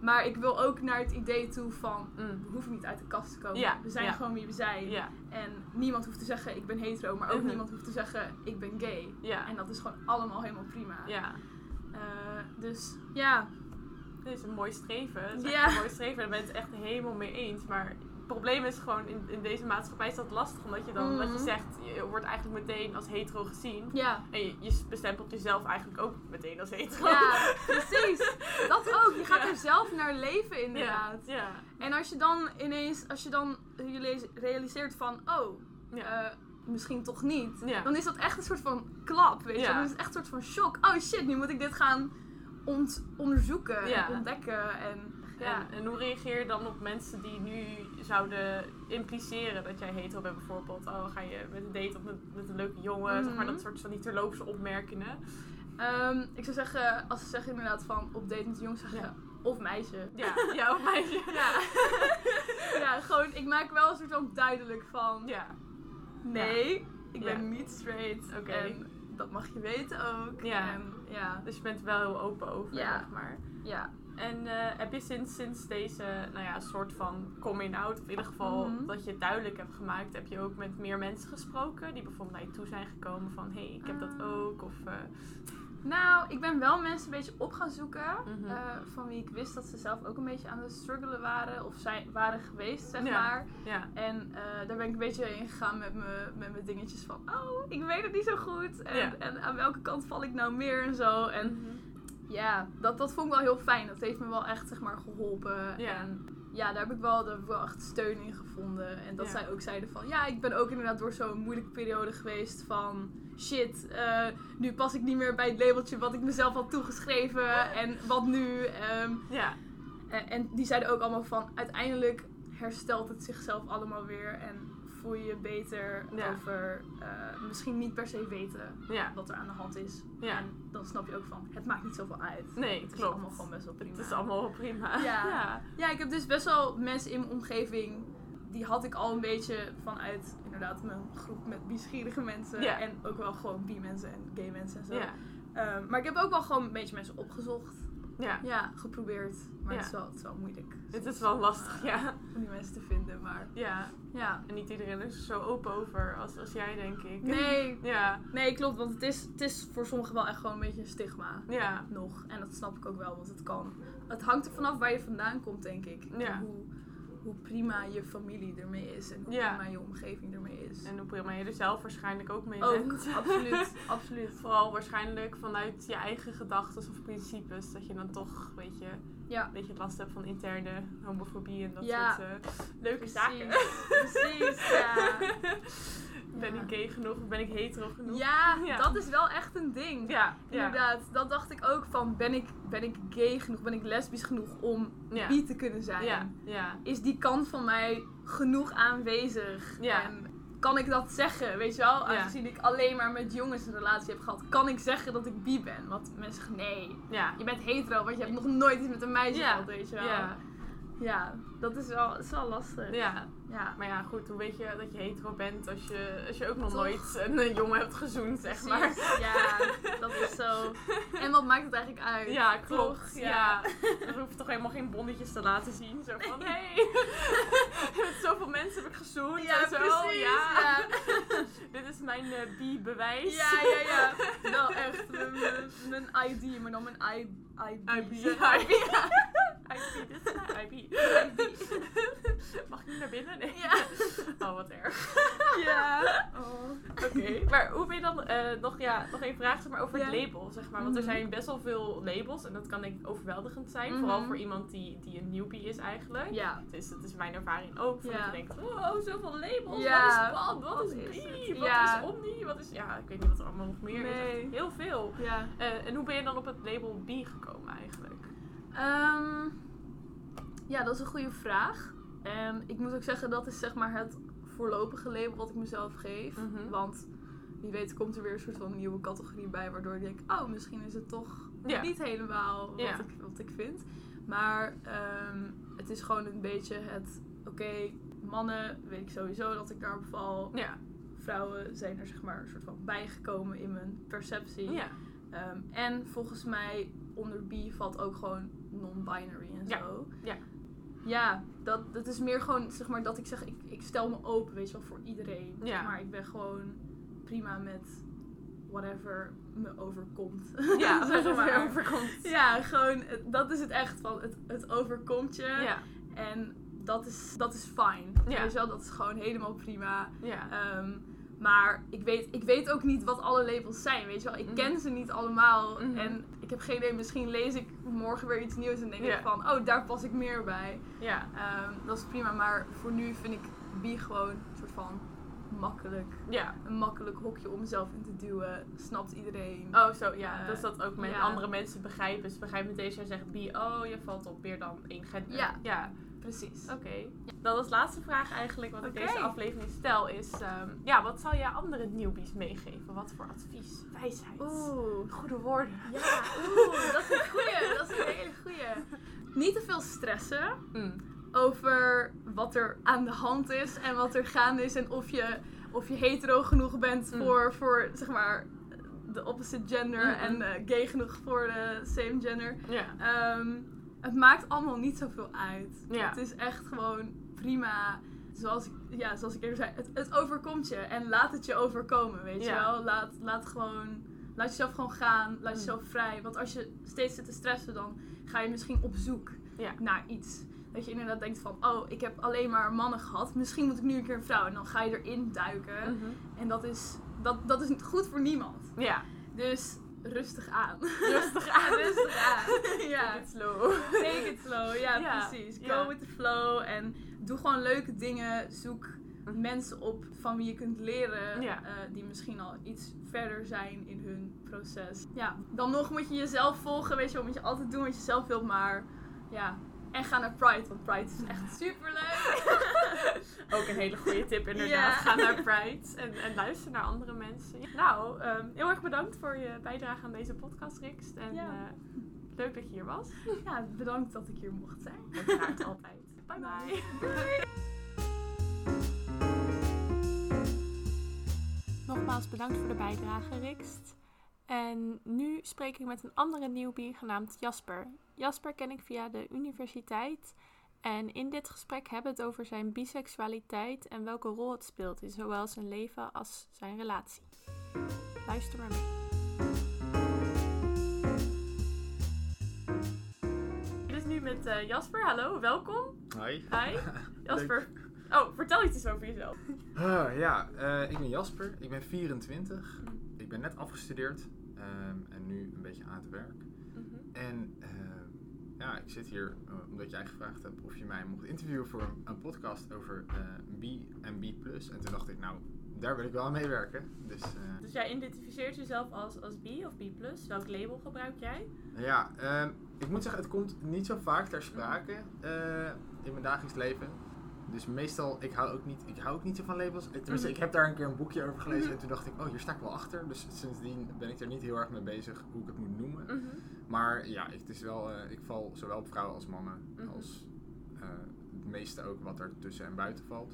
maar ik wil ook naar het idee toe van, mm. we hoeven niet uit de kast te komen. we zijn gewoon wie we zijn. En niemand hoeft te zeggen, ik ben hetero. Maar ook mhm. niemand hoeft te zeggen, ik ben gay. En dat is gewoon allemaal helemaal prima. Ja. Uh, dus ja. Dit is een mooi streven. Het is een mooi streven. Daar ben het echt helemaal mee eens. Maar probleem is gewoon in, in deze maatschappij is dat lastig. Omdat je dan, wat je mhm. zegt, je wordt eigenlijk meteen als hetero gezien. Ja. En je, je bestempelt jezelf eigenlijk ook meteen als hetero. Ja, precies. Dat <laughs> ook. Je gaat er zelf naar leven inderdaad. Ja. ja. En als je dan ineens, als je dan je realiseert van, oh, ja. Uh, misschien toch niet. Dan is dat echt een soort van klap, weet je. Dan is het echt een soort van shock. Oh shit, nu moet ik dit gaan ont onderzoeken en ontdekken. En ja. En, hoe reageer je dan op mensen die nu zouden impliceren dat jij hetero bent bijvoorbeeld? Oh, ga je met een date of met, met een leuke jongen? Zeg maar dat mhm. soort van die terloopse opmerkingen. Um, ik zou zeggen, als ze zeggen inderdaad van op date met een jongen, zeggen of meisje. Ja, ja of meisje. <laughs> ja. <laughs> ja, gewoon, ik maak wel een soort van duidelijk van... Ja. Nee, ik ben niet straight. Oké. En dat mag je weten ook. Ja. En, ja. Dus je bent wel heel open over, ja. zeg maar. Ja. En uh, heb je sinds, sinds deze nou ja, soort van coming out, of in ieder geval mhm. dat je het duidelijk hebt gemaakt, heb je ook met meer mensen gesproken die bijvoorbeeld naar je toe zijn gekomen van hé, hey, ik heb dat ah. ook? Of, uh... Nou, ik ben wel mensen een beetje op gaan zoeken. Mhm. Eh, van wie ik wist dat ze zelf ook een beetje aan het struggelen waren. Of zijn, waren geweest, zeg maar. Ja. En daar ben ik een beetje in gegaan met mijn met dingetjes van... Oh, ik weet het niet zo goed. En, en aan welke kant val ik nou meer en zo. En mhm. Ja, dat, dat vond ik wel heel fijn. Dat heeft me wel echt, zeg maar, geholpen. En ja, daar heb ik wel, daar wel echt steun in gevonden. En dat zij ook zeiden van... Ja, ik ben ook inderdaad door zo'n moeilijke periode geweest van shit, uh, nu pas ik niet meer bij het labeltje wat ik mezelf had toegeschreven en wat nu. Um, ja. En, en, die zeiden ook allemaal van uiteindelijk herstelt het zichzelf allemaal weer en voel je je beter over uh, misschien niet per se weten ja. wat er aan de hand is. Ja. En dan snap je ook van het maakt niet zoveel uit. Nee, het klopt. is allemaal gewoon best wel prima. Het is allemaal wel prima. <laughs> Ja. ja. Ik heb dus best wel mensen in mijn omgeving die had ik al een beetje vanuit inderdaad mijn groep met bischierige mensen. En ook wel gewoon bi-mensen en gay mensen en zo. Um, maar ik heb ook wel gewoon een beetje mensen opgezocht. Ja. Ja, geprobeerd. Maar het, is wel, het is wel moeilijk. Het is wel lastig, ja. Om die mensen te vinden, maar... Ja. ja. En niet iedereen is er zo open over als, als jij, denk ik. Nee. <laughs> ja. Nee, klopt. Want het is, het is voor sommigen wel echt gewoon een beetje een stigma. Ja. Nog. En dat snap ik ook wel, want het kan... Het hangt er vanaf waar je vandaan komt, denk ik. Ja. Hoe, hoe prima je familie ermee is en hoe prima je omgeving ermee is. En hoe prima je er zelf waarschijnlijk ook mee ook, bent. absoluut, <laughs> absoluut. Vooral waarschijnlijk vanuit je eigen gedachten of principes, dat je dan toch, weet je, ja. een beetje last hebt van interne homofobie en dat soort uh, leuke zaken. Precies, ja. <laughs> Ben ik gay genoeg of ben ik hetero genoeg? Ja, <laughs> dat is wel echt een ding. Ja, inderdaad. Dat dacht ik ook van, ben ik, ben ik gay genoeg, ben ik lesbisch genoeg om bi te kunnen zijn? Ja. Ja. Is die kant van mij genoeg aanwezig? En kan ik dat zeggen, weet je wel? Aangezien ik alleen maar met jongens een relatie heb gehad, kan ik zeggen dat ik bi ben? Want mensen zeggen, nee, je bent hetero, want je hebt nog nooit iets met een meisje gehad, weet je wel? Ja, dat is wel, is wel lastig. Ja. Ja. Maar ja, goed, hoe weet je dat je hetero bent als je, als je ook nog nooit een, jongen hebt gezoend, zeg maar. Ja, dat is zo. <laughs> En wat maakt het eigenlijk uit? Ja, klopt. Ja. ja. Dan hoef je toch helemaal geen bonnetjes te laten zien. Zo van, hé, hey, <laughs> met zoveel mensen heb ik gezoend ja, en zo. Precies, ja. <laughs> Dit is mijn uh, bi-bewijs. Ja, ja, ja. Wel echt. Mijn, ID, maar dan mijn I, IB. IB. IB. IB. IB. Mag ik niet naar binnen? Nee. Ja. <laughs> Oh, wat erg. <laughs> Ja. Oh. Oké. Maar hoe ben je dan, uh, nog, ja, nog een vraag zeg maar, over het label, zeg maar. Want er mhm. zijn best wel veel labels en dat kan denk ik overweldigend zijn. Mhm. Vooral voor iemand die, die een newbie is eigenlijk. Ja. Het is, het is mijn ervaring ook. Van ja. Dat je denkt, oh, zoveel labels. Ja. Wat is wat? Wat is bi? Wat is omni? Wat is, ja, ik weet niet wat er allemaal nog meer nee. is. Heel veel. Ja. Uh, en hoe ben je dan op het label bi gekomen eigenlijk? Um, ja, dat is een goede vraag. En ik moet ook zeggen, dat is zeg maar het voorlopige label wat ik mezelf geef. Mhm. Want wie weet komt er weer een soort van nieuwe categorie bij, waardoor ik denk, oh, misschien is het toch niet helemaal wat, ik, wat ik vind. Maar um, het is gewoon een beetje het, oké, mannen weet ik sowieso dat ik daarop val. Ja. Vrouwen zijn er zeg maar een soort van bijgekomen in mijn perceptie. Um, en volgens mij onder bi valt ook gewoon non-binary en zo. Ja ja, dat, dat is meer gewoon, zeg maar, dat ik zeg, ik, ik stel me open, weet je wel, voor iedereen. Ja. Maar ik ben gewoon prima met whatever me overkomt. Ja, <laughs> zeg maar. overkomt. Ja, gewoon, dat is het echt van, het, het overkomt je. Ja. En dat is, dat is fijn. Ja. Weet je wel, dat is gewoon helemaal prima. Ja. Ehm, maar ik weet, ik weet ook niet wat alle labels zijn, weet je wel. Ik mhm. ken ze niet allemaal. Mhm. En ik heb geen idee, misschien lees ik morgen weer iets nieuws en denk ik van... Oh, daar pas ik meer bij. Ja. Um, dat is prima, maar voor nu vind ik bi gewoon een soort van makkelijk. Ja. Een makkelijk hokje om mezelf in te duwen. Snapt iedereen. Oh, zo, ja. Uh, dus dat ook met andere mensen begrijpen. Ze begrijpen meteen als jij zegt bi, oh, je valt op meer dan één gender. Ja. ja. Precies. Oké. Dan als laatste vraag eigenlijk, wat ik deze aflevering stel, is: um, ja, wat zou je andere newbies meegeven? Wat voor advies, wijsheid, oeh. goede woorden? Ja, <laughs> oeh, dat is een goeie. Dat is een hele goeie. Niet te veel stressen mm. over wat er aan de hand is en wat er gaande is en of je, of je hetero genoeg bent mm. voor, voor, zeg maar, de opposite gender en uh, gay genoeg voor de same gender. Ja. Um, het maakt allemaal niet zoveel uit. Het is echt gewoon prima. Zoals ik, ja, zoals ik eerder zei, het, het overkomt je. En laat het je overkomen, weet je wel. Laat, laat gewoon laat jezelf gewoon gaan. Laat jezelf vrij. Want als je steeds zit te stressen, dan ga je misschien op zoek naar iets. Dat je inderdaad denkt van, oh, ik heb alleen maar mannen gehad. Misschien moet ik nu een keer een vrouw. En dan ga je erin duiken. Mhm. En dat is, dat, dat is goed voor niemand. Ja. Dus rustig aan. Rustig <laughs> aan. rustig aan. <laughs> ja. Take it slow. Take it slow. Ja, Ja. precies. Go Ja. with the flow. En doe gewoon leuke dingen. Zoek Mhm. mensen op van wie je kunt leren. Ja. eh, die misschien al iets verder zijn in hun proces. Ja, dan nog moet je jezelf volgen. Weet je wel, moet je altijd doen wat je zelf wilt. Maar ja, en ga naar Pride. Want Pride is echt super leuk. <laughs> Ook een hele goede tip inderdaad. Ja. Ga naar Pride en, en luister naar andere mensen. Nou, ehm, heel erg bedankt voor je bijdrage aan deze podcast, Rikst. En Ja. eh, leuk dat je hier was. ja, bedankt dat ik hier mocht zijn. Uiteraard altijd. Bye bye. Nogmaals bedankt voor de bijdrage, Rikst. En nu spreek ik met een andere newbie genaamd Jasper. Jasper ken ik via de universiteit. En in dit gesprek hebben we het over zijn biseksualiteit en welke rol het speelt in zowel zijn leven als zijn relatie. Luister maar mee. Dus nu met eh, Jasper. Hallo, welkom. Hoi. Hi. <laughs> Jasper. Oh, vertel iets eens over jezelf. Ah, ja, eh, ik ben Jasper. Ik ben 24. Ik ben net afgestudeerd. Ehm, en nu een beetje aan het werk. En ehm, ja, ik zit hier eh, omdat jij gevraagd hebt of je mij mocht interviewen voor een, een podcast over eh, B en B+. En toen dacht ik, nou, daar wil ik wel aan meewerken. Dus eh, Dus jij identificeert jezelf als, als B of B+. Welk label gebruik jij? ja, ehm, ik moet zeggen, het komt niet zo vaak ter sprake in mijn dagelijks leven. Dus meestal, ik hou ook niet, ik hou ook niet zo van labels. Eh, Tenminste, Mhm. ik heb daar een keer een boekje over gelezen en toen dacht ik, oh, hier sta ik wel achter. Dus sindsdien ben ik er niet heel erg mee bezig hoe ik het moet noemen. Maar ja, het is wel, eh, ik val zowel op vrouwen als mannen. Mhm. Als eh, het meeste ook wat er tussen en buiten valt.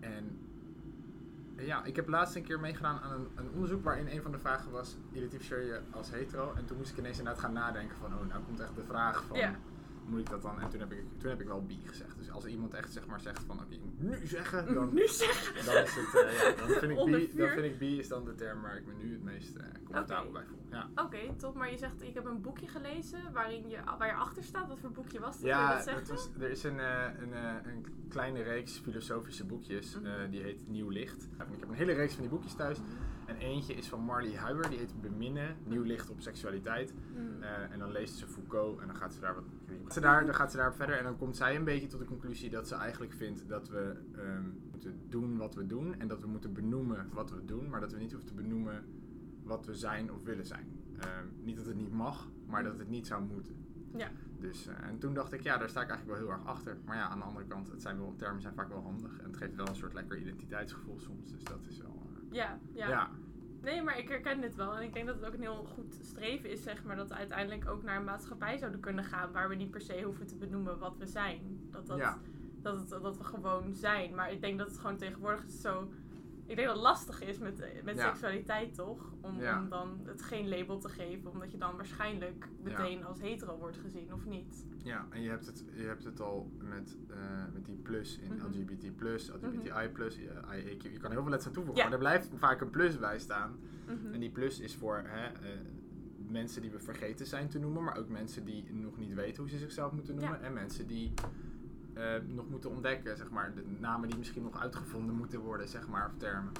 En ja, ik heb laatst een keer meegedaan aan een, een onderzoek waarin een van de vragen was: identificeer je als hetero? En toen moest ik ineens inderdaad gaan nadenken van, oh, nou komt echt de vraag van. Ja. Moet ik dat dan? En toen heb ik, toen heb ik wel bi gezegd. Als iemand echt zeg maar zegt van oké, nu zeggen, dan, Nu zeg. dan is het, eh, ja, dan vind ik Onder bi, dan vuur. vind ik bi is dan de term waar ik me nu het meest eh, comfortabel bij voel. Ja. Oké, top. Maar je zegt, ik heb een boekje gelezen waarin je, waar je achter staat. Wat voor boekje was dat? Ja, dat zeggen? was, er is een, eh, een, een kleine reeks filosofische boekjes. Mhm. die heet Nieuw Licht. Ik heb een hele reeks van die boekjes thuis. En eentje is van Marley Huiber. Die heet Beminnen. Nieuw Licht op Seksualiteit. Hmm. En dan leest ze Foucault. En dan gaat ze daar wat... Ze daar, dan gaat ze daarop verder. En dan komt zij een beetje tot de conclusie dat ze eigenlijk vindt dat we ehm, moeten doen wat we doen. En dat we moeten benoemen wat we doen. Maar dat we niet hoeven te benoemen wat we zijn of willen zijn. Ehm, niet dat het niet mag, maar dat het niet zou moeten. Ja. Dus, eh, en toen dacht ik, ja, daar sta ik eigenlijk wel heel erg achter. Maar ja, aan de andere kant, het zijn wel, termen zijn vaak wel handig. En het geeft wel een soort lekker identiteitsgevoel soms. Dus dat is wel... eh, Ja, ja, ja. Nee, maar ik herken dit wel. En ik denk dat het ook een heel goed streven is, zeg maar, dat we uiteindelijk ook naar een maatschappij zouden kunnen gaan waar we niet per se hoeven te benoemen wat we zijn. Dat, dat, Ja. dat, het, dat we gewoon zijn. Maar ik denk dat het gewoon tegenwoordig zo. Ik denk dat het lastig is met, eh, met Ja. seksualiteit, toch? Om, Ja. om dan het geen label te geven, omdat je dan waarschijnlijk meteen als hetero wordt gezien, of niet? Ja, en je hebt het, je hebt het al met, eh, met die plus in Mhm. LGBT+, LGBTI+, plus, IAQ. Je kan heel veel letters aan toevoegen, maar er blijft vaak een plus bij staan. Mhm. En die plus is voor hè, eh, mensen die we vergeten zijn te noemen, maar ook mensen die nog niet weten hoe ze zichzelf moeten noemen. En mensen die eh, nog moeten ontdekken, zeg maar. De namen die misschien nog uitgevonden moeten worden, zeg maar, of termen.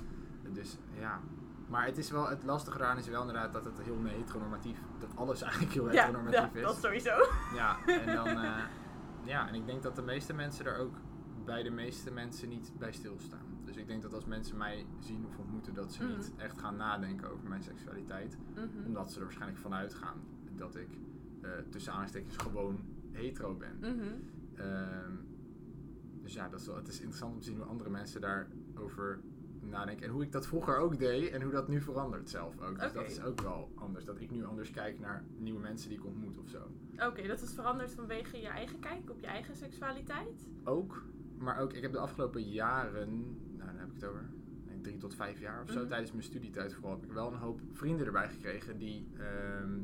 Dus ja. Maar het is wel, het lastige eraan is wel inderdaad dat het heel heteronormatief, dat alles <laughs> eigenlijk heel heteronormatief ja, is. dat sowieso. Ja, en dan, eh, ja, en ik denk dat de meeste mensen er ook bij de meeste mensen niet bij stilstaan. Dus ik denk dat als mensen mij zien of ontmoeten, dat ze Mhm. niet echt gaan nadenken over mijn seksualiteit. Mhm. Omdat ze er waarschijnlijk van uitgaan dat ik eh, tussen aanstekens gewoon hetero ben. Mhm. Ehm, dus ja, dat is wel, het is interessant om te zien hoe andere mensen daarover nadenken. En hoe ik dat vroeger ook deed en hoe dat nu verandert zelf ook. Dus dat is ook wel anders. Dat ik nu anders kijk naar nieuwe mensen die ik ontmoet of zo. Oké, dat is veranderd vanwege je eigen kijk op je eigen seksualiteit? ook. Maar ook, ik heb de afgelopen jaren, nou dan heb ik het over drie tot vijf jaar of zo, Mhm. tijdens mijn studietijd vooral, heb ik wel een hoop vrienden erbij gekregen die, ehm,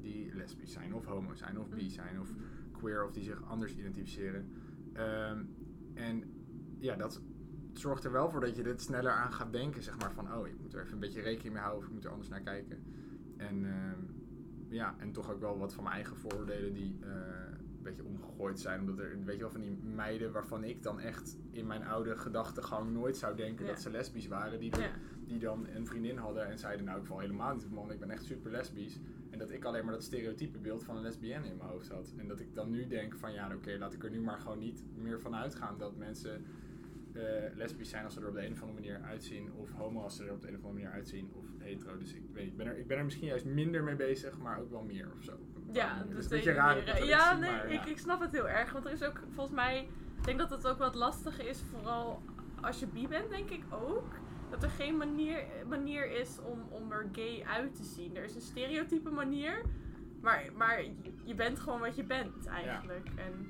die lesbisch zijn, of homo zijn, of bi Mhm. zijn, of queer, of die zich anders identificeren. Ehm, en ja, dat, zorgt er wel voor dat je er sneller aan gaat denken, zeg maar, van, oh, ik moet er even een beetje rekening mee houden of ik moet er anders naar kijken. En ehm, ja, en toch ook wel wat van mijn eigen vooroordelen die uh, een beetje omgegooid zijn. Omdat er, weet je wel, van die meiden waarvan ik dan echt in mijn oude gedachtegang nooit zou denken dat ze lesbisch waren. Die, die dan een vriendin hadden en zeiden, nou ik val helemaal niet op man, ik ben echt super lesbisch. En dat ik alleen maar dat stereotype beeld van een lesbienne in mijn hoofd had. En dat ik dan nu denk van ja, oké, laat ik er nu maar gewoon niet meer van uitgaan dat mensen uh, lesbisch zijn als ze er op de een of andere manier uitzien. Of homo als ze er op de een of andere manier uitzien. Of hetero. Dus ik, weet, ik, ben er, ik ben er misschien juist minder mee bezig, maar ook wel meer of zo. Ja, dus een beetje raar. Ja, nee, Ik, ik snap het heel erg. Want er is ook volgens mij, ik denk dat het ook wat lastiger is, vooral als je bi bent, denk ik ook. Dat er geen manier, manier is om, om er gay uit te zien. Er is een stereotype manier, maar, maar je bent gewoon wat je bent eigenlijk. En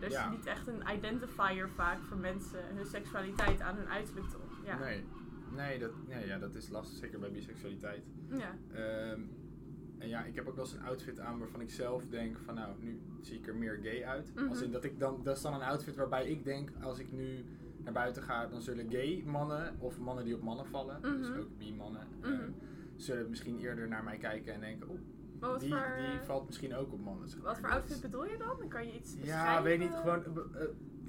er is niet echt een identifier vaak voor mensen hun seksualiteit aan hun uiterlijk te ja. Nee, nee, dat, nee ja, dat is lastig, zeker bij biseksualiteit. Ja. Ehm, en ja, ik heb ook wel eens een outfit aan waarvan ik zelf denk van nou, nu zie ik er meer gay uit. Als mhm. in dat ik dan, dat is dan een outfit waarbij ik denk, als ik nu naar buiten ga, dan zullen gay mannen of mannen die op mannen vallen, dus mhm. ook bi-mannen, mm -hmm. zullen misschien eerder naar mij kijken en denken, oh, die, die valt misschien ook op mannen. Wat voor outfit bedoel je dan? Dan kan je iets? Ja, weet niet, gewoon, uh,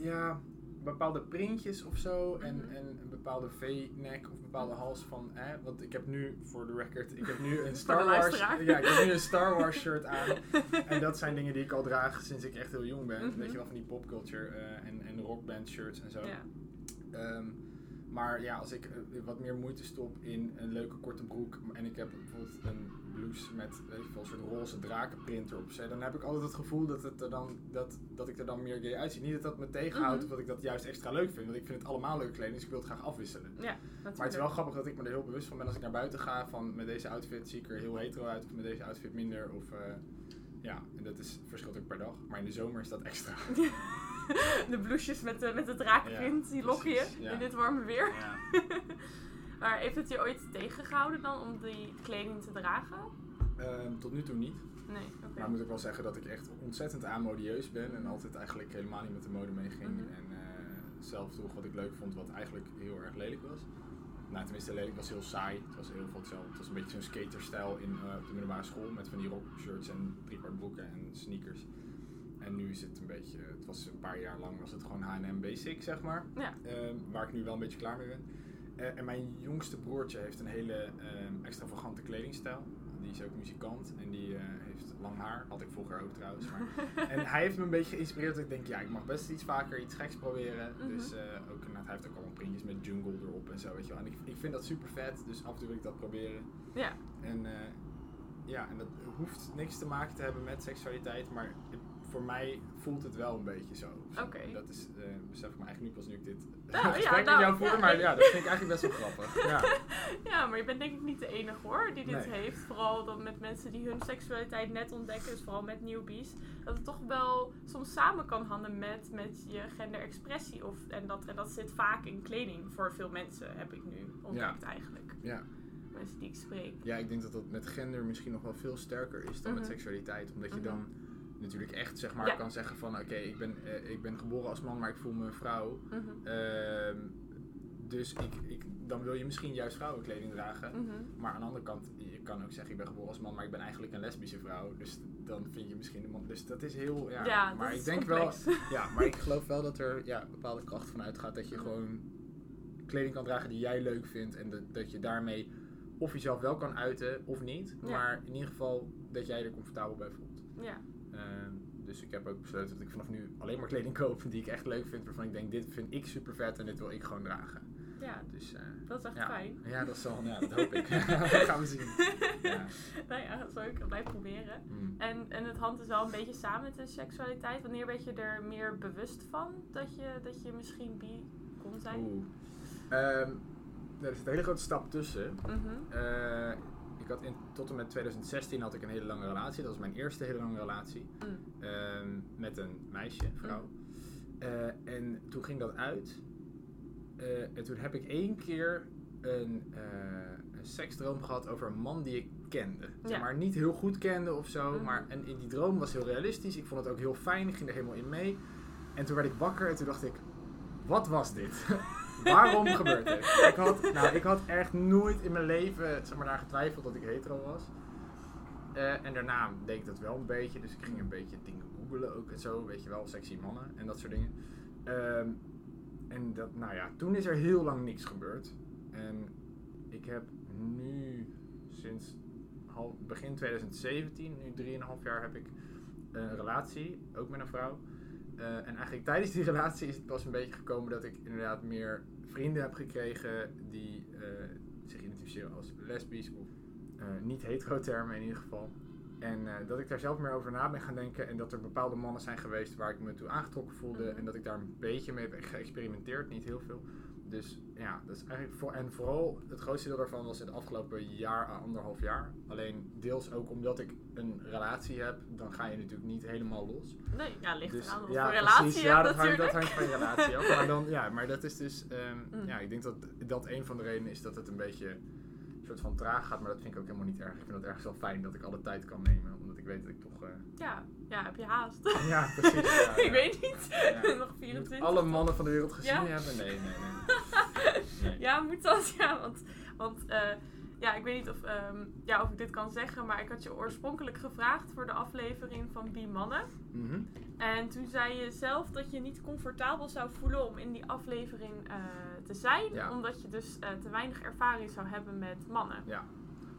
ja, bepaalde printjes of zo. En, mhm. en een bepaalde V-neck of bepaalde hals van. Hè, want ik heb nu, voor de record, ik heb nu <laughs> een Star Wars. Ja, ik heb nu een Star Wars shirt aan. <laughs> en dat zijn dingen die ik al draag sinds ik echt heel jong ben. Mm Weet je wel, van die popculture uh, en, en rockband shirts en zo. Yeah. Um, maar ja, als ik uh, wat meer moeite stop in een leuke korte broek en ik heb bijvoorbeeld een blouse met weet je, een soort roze drakenprint erop dan heb ik altijd het gevoel dat, het er dan, dat, dat ik er dan meer gay uitzie. Niet dat dat me tegenhoudt mhm. of dat ik dat juist extra leuk vind, want ik vind het allemaal leuke kleding, dus ik wil het graag afwisselen. Ja, maar het is wel grappig dat ik me er heel bewust van ben als ik naar buiten ga, van met deze outfit zie ik er heel hetero uit of met deze outfit minder. Of, uh, ja, en dat is, verschilt ook per dag. Maar in de zomer is dat extra. <laughs> <laughs> de blouses met de, met de drakenprint, die lokken je in dit warme weer. Ja. <laughs> maar heeft het je ooit tegengehouden dan om die kleding te dragen? Um, tot nu toe niet. Nee, okay. Maar moet ik wel zeggen dat ik echt ontzettend amodieus ben en altijd eigenlijk helemaal niet met de mode meeging. Mm En uh, zelf droeg wat ik leuk vond, wat eigenlijk heel erg lelijk was. Nou, tenminste, lelijk was heel saai. Het was heel veel hetzelfde. Het was een beetje zo'n skaterstijl in, uh, op de middelbare school met van die rockshirts en driekwart broeken en sneakers. En nu is het een beetje, het was een paar jaar lang was het gewoon H&M basic, zeg maar. Ja. Uh, waar ik nu wel een beetje klaar mee ben. Uh, en mijn jongste broertje heeft een hele uh, extravagante kledingstijl. Die is ook muzikant en die uh, heeft lang haar. Had ik vroeger ook trouwens. Maar. <laughs> en hij heeft me een beetje geïnspireerd dat ik denk, ja, ik mag best iets vaker iets geks proberen. Mm -hmm. Dus ook, nou, hij heeft ook allemaal printjes met jungle erop en zo, weet je wel. En ik, ik vind dat super vet, dus af en toe wil ik dat proberen. Ja. En ja, en dat hoeft niks te maken te hebben met seksualiteit, maar voor mij voelt het wel een beetje zo. Oké. Dat is, uh, besef ik me eigenlijk nu pas nu ik dit nou, <laughs> gesprek ja, nou, met jou voer, maar ja, dat vind ik eigenlijk best wel grappig. <laughs> Ja. <laughs> ja, maar je bent denk ik niet de enige hoor die dit heeft. Vooral dan met mensen die hun seksualiteit net ontdekken, dus vooral met newbies. Dat het toch wel soms samen kan hangen met, met je genderexpressie. Of, en, dat, en dat zit vaak in kleding voor veel mensen, heb ik nu ontdekt eigenlijk. Ja. Mensen die ik spreek. Ja, ik denk dat dat met gender misschien nog wel veel sterker is dan met mhm. seksualiteit. Omdat je mhm. dan natuurlijk echt zeg maar kan zeggen van oké, ik, ben, uh, ik ben geboren als man, maar ik voel me een vrouw. Mm -hmm. dus ik, ik, dan wil je misschien juist vrouwenkleding dragen. -hmm. Maar aan de andere kant, je kan ook zeggen ik ben geboren als man, maar ik ben eigenlijk een lesbische vrouw. Dus dan vind je misschien een man. Dus dat is heel. Ja, ja maar ik denk complex. wel. <laughs> Ja, maar ik <laughs> geloof wel dat er ja, bepaalde kracht van uitgaat dat je mhm. gewoon kleding kan dragen die jij leuk vindt. En dat, dat je daarmee of jezelf wel kan uiten of niet. Maar in ieder geval dat jij er comfortabel bij voelt. Ja. Ehm, dus ik heb ook besloten dat ik vanaf nu alleen maar kleding koop die ik echt leuk vind. Waarvan ik denk, dit vind ik super vet en dit wil ik gewoon dragen. Ja, dus, uh, dat is echt fijn. Ja, dat, zal, ja, dat hoop ik. dat <laughs> <laughs> gaan we zien. Ja. <laughs> Nou ja, dat zal ik blijven proberen. Mm. En, en het hangt dus wel een beetje samen met de seksualiteit. Wanneer werd je er meer bewust van dat je, dat je misschien bi kon zijn? Oeh. Um, er is een hele grote stap tussen. Mm ik had in, tot en met 2016 had ik een hele lange relatie. Dat was mijn eerste hele lange relatie. Mm. Ehm, met een meisje, vrouw. Mm. Eh, en toen ging dat uit. Uh, en toen heb ik één keer een, uh, een seksdroom gehad over een man die ik kende. maar niet heel goed kende of zo. Mm. Maar, en in die droom was heel realistisch. Ik vond het ook heel fijn. Ik ging er helemaal in mee. En toen werd ik wakker en toen dacht ik, wat was dit? <laughs> Waarom gebeurt dit? Ik had, nou, ik had echt nooit in mijn leven zeg maar, daar getwijfeld dat ik hetero was. Uh, en daarna deed ik dat wel een beetje, dus ik ging een beetje dingen googelen ook en zo, weet je wel, sexy mannen en dat soort dingen. Um, en dat, nou ja, toen is er heel lang niks gebeurd. En ik heb nu sinds begin 2017, nu 3,5 jaar, heb ik een relatie, ook met een vrouw. Uh, en eigenlijk tijdens die relatie is het pas een beetje gekomen dat ik inderdaad meer vrienden heb gekregen die uh, zich identificeren als lesbisch of uh, niet hetero termen in ieder geval. En dat ik daar zelf meer over na ben gaan denken en dat er bepaalde mannen zijn geweest waar ik me toe aangetrokken voelde mhm. en dat ik daar een beetje mee heb geëxperimenteerd, niet heel veel. Dus ja, dat is eigenlijk voor, en vooral het grootste deel daarvan was in het afgelopen jaar, anderhalf jaar. Alleen deels ook omdat ik een relatie heb, dan ga je natuurlijk niet helemaal los. Nee, ja, ligt dus, eraan ja, een relatie precies, ja, dat hangt, dat hangt van je relatie af. Maar, dan, ja, maar dat is dus, um, ja, ik denk dat dat een van de redenen is dat het een beetje een soort van traag gaat. Maar dat vind ik ook helemaal niet erg. Ik vind het ergens wel fijn dat ik alle tijd kan nemen, ik weet dat ik toch... Uh, ja, ja, heb je haast? Ja, precies. Ja, <laughs> ik weet niet. <laughs> Nog 24. alle mannen van de wereld gezien hebben? Nee, nee, nee. <laughs> nee. Ja, moet dat? Ja, want, want uh, ja, ik weet niet of, um, ja, of ik dit kan zeggen, maar ik had je oorspronkelijk gevraagd voor de aflevering van Bi Mannen. Mm -hmm. En toen zei je zelf dat je niet comfortabel zou voelen om in die aflevering uh, te zijn, omdat je dus uh, te weinig ervaring zou hebben met mannen. Ja,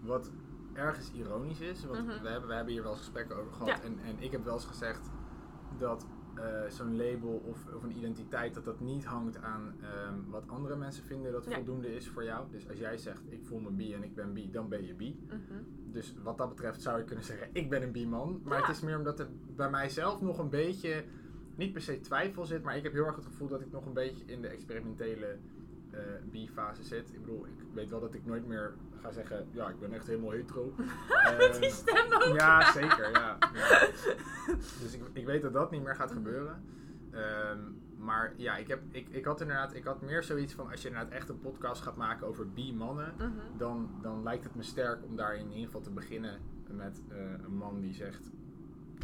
wat ergens ironisch is. Want mhm. we, hebben, we hebben hier wel eens gesprekken over gehad. En, en ik heb wel eens gezegd dat uh, zo'n label of, of een identiteit, dat dat niet hangt aan um, wat andere mensen vinden dat voldoende is voor jou. Dus als jij zegt, ik voel me bi en ik ben bi, dan ben je bi. Mm -hmm. Dus wat dat betreft zou je kunnen zeggen, ik ben een bi-man. Maar het is meer omdat er bij mijzelf nog een beetje, niet per se twijfel zit, maar ik heb heel erg het gevoel dat ik nog een beetje in de experimentele uh, bi-fase zit. Ik bedoel, ik weet wel dat ik nooit meer ga zeggen, ja, ik ben echt helemaal hetero. <laughs> Met die stem ook. Ja, zeker, ja. ja. Dus ik, ik weet dat dat niet meer gaat gebeuren. Um, maar ja, ik, heb, ik, ik had inderdaad, ik had meer zoiets van als je inderdaad echt een podcast gaat maken over bi-mannen, -hmm. dan, dan lijkt het me sterk om daar in ieder geval te beginnen met uh, een man die zegt,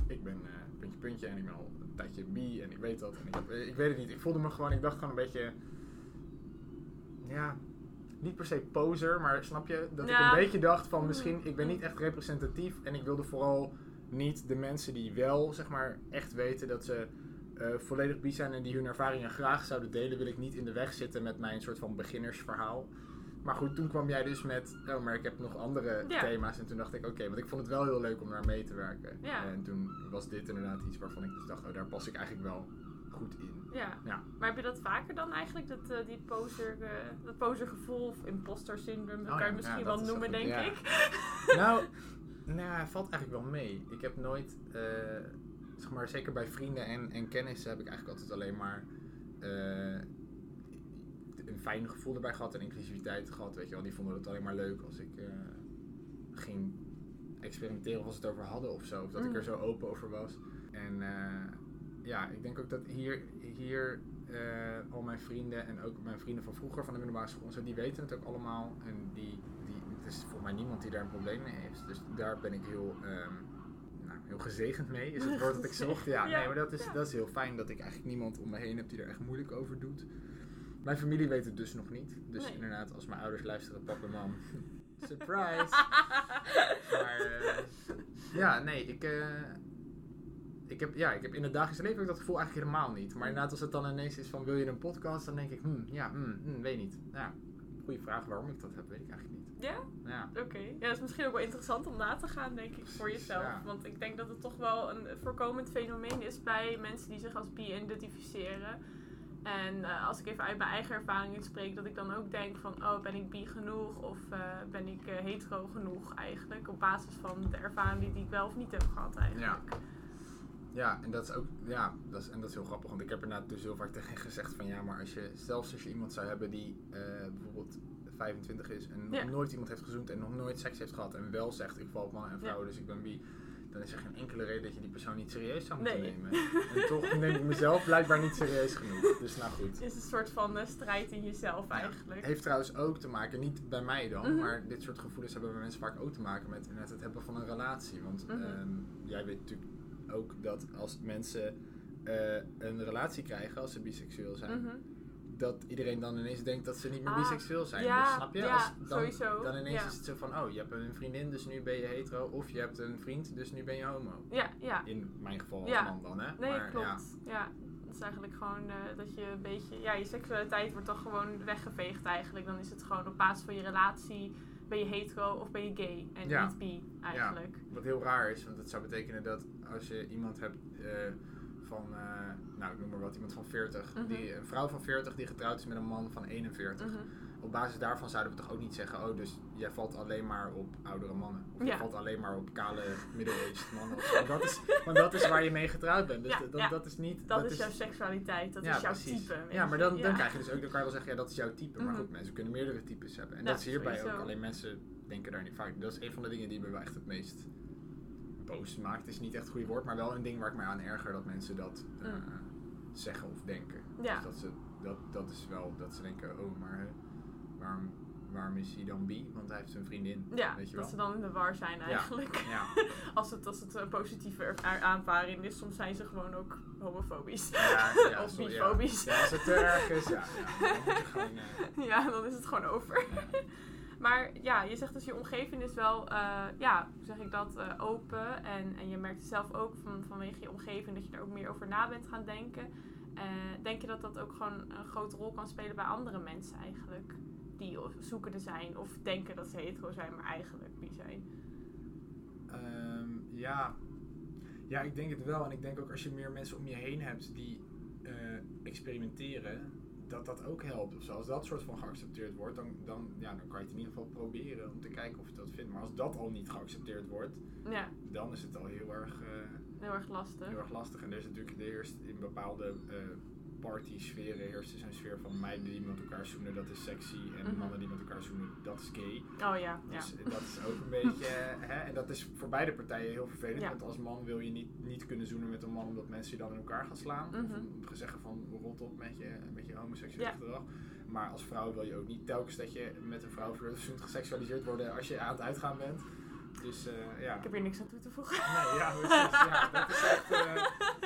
ik ben uh, puntje puntje en ik ben al een tijdje bi en ik weet dat. En ik, heb, ik weet het niet, ik voelde me gewoon, ik dacht gewoon een beetje, ja, niet per se poser, maar snap je? Dat ik een beetje dacht van misschien, ik ben niet echt representatief en ik wilde vooral niet de mensen die wel, zeg maar, echt weten dat ze uh, volledig bi zijn en die hun ervaringen graag zouden delen, wil ik niet in de weg zitten met mijn soort van beginnersverhaal. Maar goed, toen kwam jij dus met, oh, maar ik heb nog andere thema's. En toen dacht ik, oké, want ik vond het wel heel leuk om daar mee te werken. En toen was dit inderdaad iets waarvan ik dus dacht, oh, daar pas ik eigenlijk wel goed in. Ja. ja. Maar heb je dat vaker dan eigenlijk, dat, uh, die poser, uh, dat posergevoel of imposter syndroom, dat oh kan je misschien wel noemen, denk ik. <laughs> nou, <laughs> nou, valt eigenlijk wel mee. Ik heb nooit, uh, zeg maar, zeker bij vrienden en, en kennissen heb ik eigenlijk altijd alleen maar een fijn gevoel erbij gehad en inclusiviteit gehad. Weet je wel, die vonden het alleen maar leuk als ik ging experimenteren of als het over hadden of zo. Of dat ik mm. er zo open over was. En ja, ik denk ook dat hier, hier uh, al mijn vrienden en ook mijn vrienden van vroeger van de middelbare school, zo, die weten het ook allemaal. En die, die, het is voor mij niemand die daar een probleem mee heeft. Dus daar ben ik heel, um, nou, heel gezegend mee, is het woord dat ik <laughs> zocht. Ja, nee, maar dat is, dat is heel fijn dat ik eigenlijk niemand om me heen heb die er echt moeilijk over doet. Mijn familie weet het dus nog niet. Dus inderdaad, als mijn ouders luisteren, papa en mam, surprise! <laughs> maar uh, ja, nee, ik... Uh, ik heb, ja, ik heb in het dagelijks leven ik dat gevoel eigenlijk helemaal niet. Maar inderdaad, als het dan ineens is van wil je een podcast, dan denk ik, hmm, ja, hmm, hmm, weet niet. Ja, goede vraag waarom ik dat heb, weet ik eigenlijk niet. Ja? Ja. Oké. Ja, dat is misschien ook wel interessant om na te gaan, denk ik, voor jezelf. Want ik denk dat het toch wel een voorkomend fenomeen is bij mensen die zich als bi identificeren. En uh, als ik even uit mijn eigen ervaringen spreek, dat ik dan ook denk van, oh, ben ik bi genoeg of uh, ben ik uh, hetero genoeg eigenlijk? Op basis van de ervaring die ik wel of niet heb gehad eigenlijk. Ja. Ja, en dat is ook, ja, dat is, en dat is heel grappig, want ik heb er dus heel vaak tegen gezegd van ja, maar als je, zelfs als je iemand zou hebben die uh, bijvoorbeeld 25 is en nog nooit iemand heeft gezoend en nog nooit seks heeft gehad en wel zegt ik val op mannen en vrouwen, dus ik ben bi, dan is er geen enkele reden dat je die persoon niet serieus zou moeten nemen. En toch neem ik mezelf blijkbaar niet serieus genoeg. Dus nou goed. Het is een soort van uh, strijd in jezelf eigenlijk. Ja, heeft trouwens ook te maken, niet bij mij dan, mhm. maar dit soort gevoelens hebben bij mensen vaak ook te maken met het hebben van een relatie. Want mm jij weet natuurlijk ook dat als mensen uh, een relatie krijgen als ze biseksueel zijn, mhm. dat iedereen dan ineens denkt dat ze niet meer Ah, biseksueel zijn. ja, dus snap je? ja, Als, dan, sowieso, dan ineens ja. is het zo van, oh, je hebt een vriendin, dus nu ben je hetero. Of je hebt een vriend, dus nu ben je homo. Ja, ja. In mijn geval als man dan, hè? Nee, maar, klopt. Ja, Ja. Dat is eigenlijk gewoon eh, dat je een beetje... Ja, je seksualiteit wordt dan gewoon weggeveegd eigenlijk. Dan is het gewoon op basis van je relatie... Ben je hetero of ben je gay? En Ja. niet bi, eigenlijk. Wat heel raar is, want dat zou betekenen dat als je iemand hebt eh, van, eh, nou ik noem maar wat, iemand van 40, Mhm. die, een vrouw van 40 die getrouwd is met een man van 41. Mhm. Op basis daarvan zouden we toch ook niet zeggen, oh dus jij valt alleen maar op oudere mannen. Of Ja. je valt alleen maar op kale middle-aged mannen. Want dat, is, want dat is waar je mee getrouwd bent. Dus Ja, dat, dat, ja. dat is niet... Dat, is jouw seksualiteit, dat is jouw precies. type. Ja, maar dan, dan krijg je dus ook, dan kan je wel zeggen, ja, dat is jouw type. Maar Mhm. goed, mensen kunnen meerdere types hebben. En dat is hierbij sowieso. ook. Alleen mensen denken daar niet vaak. Dat is een van de dingen die me wel echt het meest boos maakt. Het is niet echt het goede woord, maar wel een ding waar ik mij aan erger dat mensen dat eh, Mm. zeggen of denken. Ja. Dus dat, ze, dat, dat is wel dat ze denken, oh, maar waarom, waarom is hij dan bi? Want hij heeft een vriendin. Ja, weet je dat wel? ze dan in de war zijn eigenlijk. Ja, <laughs> Als het, als het een positieve aanvaring is, soms zijn ze gewoon ook homofobisch. ja, ja, <laughs> Of bifobisch. Ja. ja, als het te erg is, ja. ja dan <laughs> gewoon, eh, Ja, dan is het gewoon over. Maar ja, je zegt dus je omgeving is wel, eh, ja, hoe zeg ik dat, eh, open. En, en je merkt zelf ook van, vanwege je omgeving dat je er ook meer over na bent gaan denken. Denk je dat dat ook gewoon een grote rol kan spelen bij andere mensen eigenlijk? Die zoekende zijn of denken dat ze hetero zijn, maar eigenlijk bi zijn. Ehm, ja. ja, ik denk het wel. En ik denk ook als je meer mensen om je heen hebt die eh, experimenteren, dat dat ook helpt. Of. Als dat soort van geaccepteerd wordt, dan, dan, ja, dan kan je het in ieder geval proberen om te kijken of je dat vindt. Maar als dat al niet geaccepteerd wordt, Ja, dan is het al heel erg, eh, heel erg lastig. heel erg lastig. En er is natuurlijk de eerst in bepaalde eh party-sferen heerst dus een sfeer van meiden die met elkaar zoenen, dat is sexy. En Mhm. mannen die met elkaar zoenen, dat is gay. Oh ja, ja. Dus dat is ook een beetje, <laughs> hè, en dat is voor beide partijen heel vervelend. Ja. Want als man wil je niet, niet kunnen zoenen met een man omdat mensen je dan in elkaar gaan slaan. Of om zeggen van rot op met je, met je homoseksuele Ja. gedrag. Maar als vrouw wil je ook niet telkens dat je met een vrouw zoent geseksualiseerd worden als je aan het uitgaan bent. Dus eh, ja. Ik heb hier niks aan toe te voegen. Nee, ja, <laughs> precies. Ja, dat is echt. eh,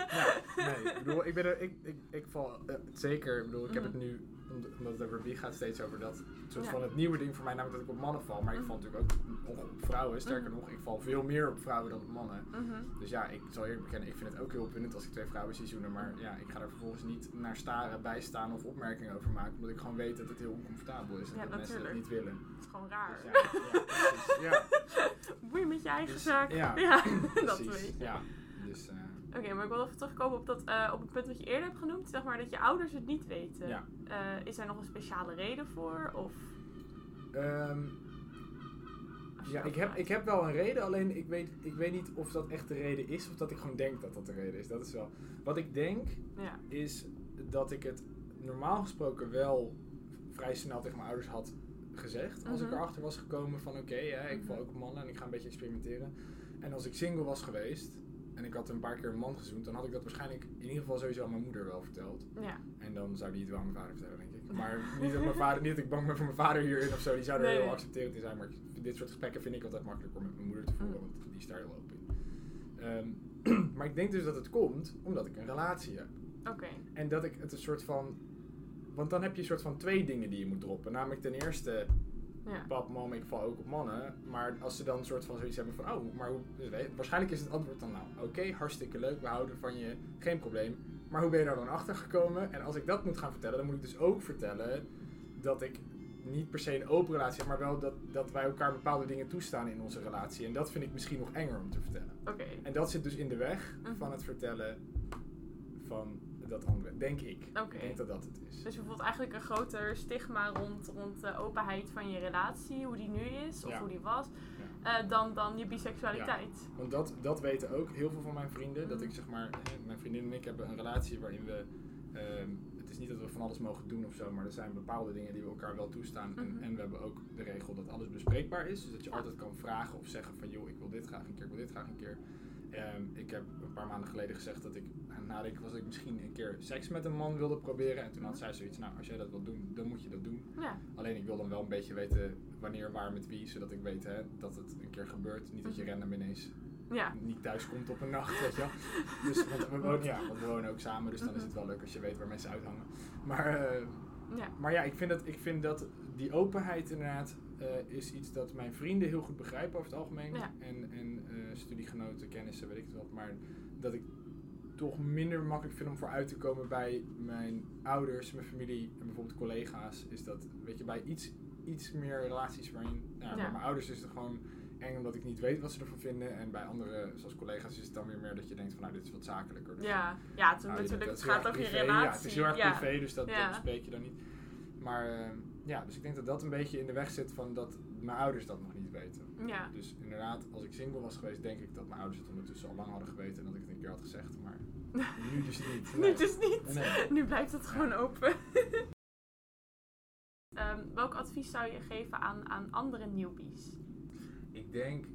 ja, nee, ik bedoel, ik ben er, ik, ik, ik val eh, zeker. Ik bedoel, ik heb het nu, omdat het over gaat, steeds over dat soort Ja. van het nieuwe ding voor mij, namelijk dat ik op mannen val. Maar ik Mhm. val natuurlijk ook op vrouwen. Sterker Mhm. nog, ik val veel meer op vrouwen dan op mannen. Mhm. Dus ja, ik zal eerlijk bekennen, ik vind het ook heel opwindend als ik twee vrouwen zie zoenen. Maar ja, ik ga er vervolgens niet naar staren, bijstaan of opmerkingen over maken. Omdat ik gewoon weet dat het heel oncomfortabel is en Ja, dat mensen dat niet willen. Het is gewoon raar. Dus ja, ja, precies. Ja, <laughs> Boei met je eigen Dus, zaak. ja, <laughs> dat precies. weet je. Ja, dus... eh, Oké, maar ik wil even terugkomen op, dat, eh, op het punt wat je eerder hebt genoemd. Zeg maar dat je ouders het niet weten. Ja. Eh, is er nog een speciale reden voor? Of Ehm, ja, ik heb, ik heb wel een reden, alleen ik weet, ik weet niet of dat echt de reden is of dat ik gewoon denk dat dat de reden is. Dat is wel. Wat ik denk Ja. is dat ik het normaal gesproken wel vrij snel tegen mijn ouders had gezegd. Als ik Mhm. erachter was gekomen van oké, ik val Mhm. ook mannen en ik ga een beetje experimenteren. En als ik single was geweest en ik had een paar keer een man gezoend, dan had ik dat waarschijnlijk in ieder geval sowieso aan mijn moeder wel verteld. Ja. En dan zou die het wel aan mijn vader vertellen, denk ik. Maar niet dat mijn vader, niet dat ik bang ben voor mijn vader hierin of zo. Die zou er Nee, heel accepterend in zijn. Maar dit soort gesprekken vind ik altijd makkelijk om met mijn moeder te voeren, Mm. want die is daar heel open in. Ehm, <clears throat> maar ik denk dus dat het komt omdat ik een relatie heb. Oké. En dat ik het een soort van. Want dan heb je een soort van twee dingen die je moet droppen. Namelijk ten eerste, Ja. pap, mam, ik val ook op mannen. Maar als ze dan een soort van zoiets hebben van, oh, maar hoe, dus weet- waarschijnlijk is het antwoord dan nou, oké, hartstikke leuk, we houden van je, geen probleem. Maar hoe ben je daar dan achter gekomen? En als ik dat moet gaan vertellen, dan moet ik dus ook vertellen dat ik niet per se een open relatie heb, maar wel dat, dat wij elkaar bepaalde dingen toestaan in onze relatie. En dat vind ik misschien nog enger om te vertellen. Oké. En dat zit dus in de weg Mhm. van het vertellen van dat andere, denk ik. Oké. Ik denk dat dat het is. Dus je voelt eigenlijk een groter stigma rond, rond de openheid van je relatie, hoe die nu is of Ja. hoe die was, eh, dan, dan je biseksualiteit. Want dat, dat weten ook heel veel van mijn vrienden. Dat Mhm. ik zeg maar, mijn vriendin en ik hebben een relatie waarin we. ehm, het is niet dat we van alles mogen doen of zo, maar er zijn bepaalde dingen die we elkaar wel toestaan. Mhm. En, en we hebben ook de regel dat alles bespreekbaar is. Dus dat je altijd kan vragen of zeggen van joh, ik wil dit graag een keer, ik wil dit graag een keer. Ehm, ik heb een paar maanden geleden gezegd dat ik aan het nadenken was dat ik misschien een keer seks met een man wilde proberen. En toen had Mhm. zij zoiets, nou als jij dat wil doen, dan moet je dat doen. Ja. Alleen ik wil dan wel een beetje weten wanneer, waar, met wie, zodat ik weet hè, dat het een keer gebeurt. Niet dat je Mhm. random ineens Ja. niet thuis komt op een nacht, <laughs> weet je wel. Dus, want we wonen, ja, want we wonen ook samen, dus dan is het wel leuk als je weet waar mensen uithangen. Maar, eh, Ja. Maar ja, ik vind, dat, ik vind dat die openheid inderdaad uh, is iets dat mijn vrienden heel goed begrijpen over het algemeen. En, en uh, studiegenoten, kennissen, weet ik het wat. Maar dat ik toch minder makkelijk vind om vooruit te komen bij mijn ouders, mijn familie en bijvoorbeeld collega's. Is dat, weet je, bij iets, iets meer relaties waarin, nou, bij mijn ouders is het gewoon eng omdat ik niet weet wat ze ervan vinden. En bij anderen, zoals collega's, is het dan weer meer dat je denkt van nou, dit is wat zakelijker. Dus ja, ja het, nou, natuurlijk, het gaat over je relatie. Ja, het is heel erg privé, dus dat, dat bespreek je dan niet. Maar uh, ja, dus ik denk dat dat een beetje in de weg zit van dat mijn ouders dat nog niet weten. Ja. Dus inderdaad, als ik single was geweest, denk ik dat mijn ouders het ondertussen al lang hadden geweten en dat ik het een keer had gezegd. Maar <laughs> nu dus niet. nu dus niet. Nu blijft het gewoon open. um, <laughs> welk advies zou je geven aan, aan andere newbies? Ik denk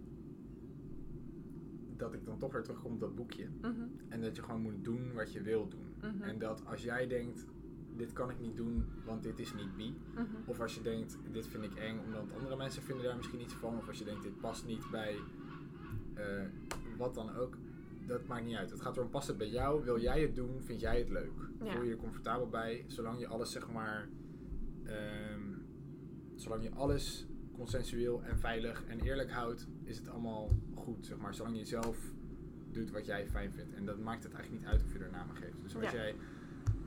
dat ik dan toch weer terugkom op dat boekje. Mhm. En dat je gewoon moet doen wat je wil doen. Mhm. En dat als jij denkt, dit kan ik niet doen, want dit is niet bi. Mhm. Of als je denkt, dit vind ik eng, omdat andere mensen vinden daar misschien iets van. Of als je denkt, dit past niet bij uh, wat dan ook. Dat maakt niet uit. Het gaat erom, past het bij jou? Wil jij het doen? Vind jij het leuk? Voel je je er comfortabel bij? Zolang je alles, zeg maar... Um, zolang je alles consensueel en veilig en eerlijk houdt, is het allemaal goed, zeg maar. Zolang je zelf doet wat jij fijn vindt. En dat maakt het eigenlijk niet uit of je er namen geeft. Dus als jij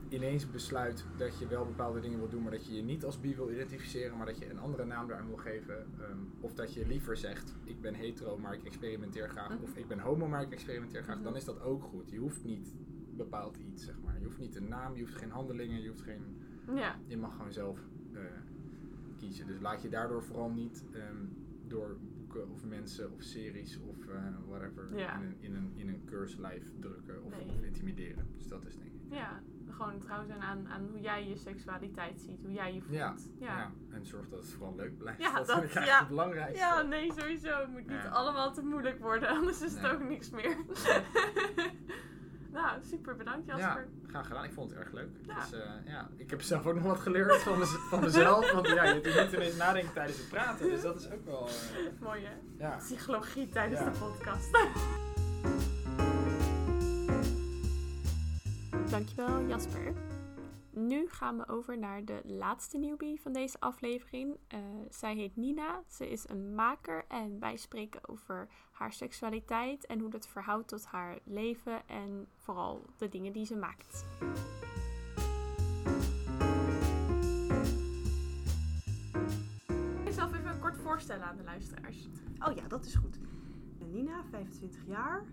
ineens besluit dat je wel bepaalde dingen wil doen, maar dat je je niet als bi wil identificeren, maar dat je een andere naam daaraan wil geven. Ehm, of dat je liever zegt, ik ben hetero, maar ik experimenteer graag. Mhm. Of ik ben homo, maar ik experimenteer graag. Dan mhm. is dat ook goed. Je hoeft niet bepaald iets, zeg maar. Je hoeft niet een naam, je hoeft geen handelingen, je hoeft geen... Ja. Je mag gewoon zelf uh, kiezen. Dus laat je daardoor vooral niet um, door boeken of mensen of series of uh, whatever in, een, in, een, in een keurslijf drukken of, of intimideren. Dus dat is denk ik. Ja gewoon trouw zijn aan, aan hoe jij je seksualiteit ziet, hoe jij je voelt. Ja, ja. en zorg dat het vooral leuk blijft. Ja, dat, is ja. het belangrijkste. Ja, nee, sowieso. Het moet niet allemaal te moeilijk worden, <laughs> anders is het ook niks meer. <laughs> <laughs> nou, super bedankt Jasper. Ja, graag gedaan. Ik vond het erg leuk. Dus, uh, ja, ik heb zelf ook nog wat geleerd van, van mezelf. Want ja, je moet ineens nadenken tijdens het praten. Dus dat is ook wel... Uh, Mooi hè? Ja. Psychologie tijdens de podcast. Dankjewel Jasper. Nu gaan we over naar de laatste newbie van deze aflevering. Uh, zij heet Nina. Ze is een maker en wij spreken over haar seksualiteit en hoe dat verhoudt tot haar leven en vooral de dingen die ze maakt. Jezelf even kort voorstellen aan de luisteraars. Oh ja, dat is goed. Nina, 25 jaar.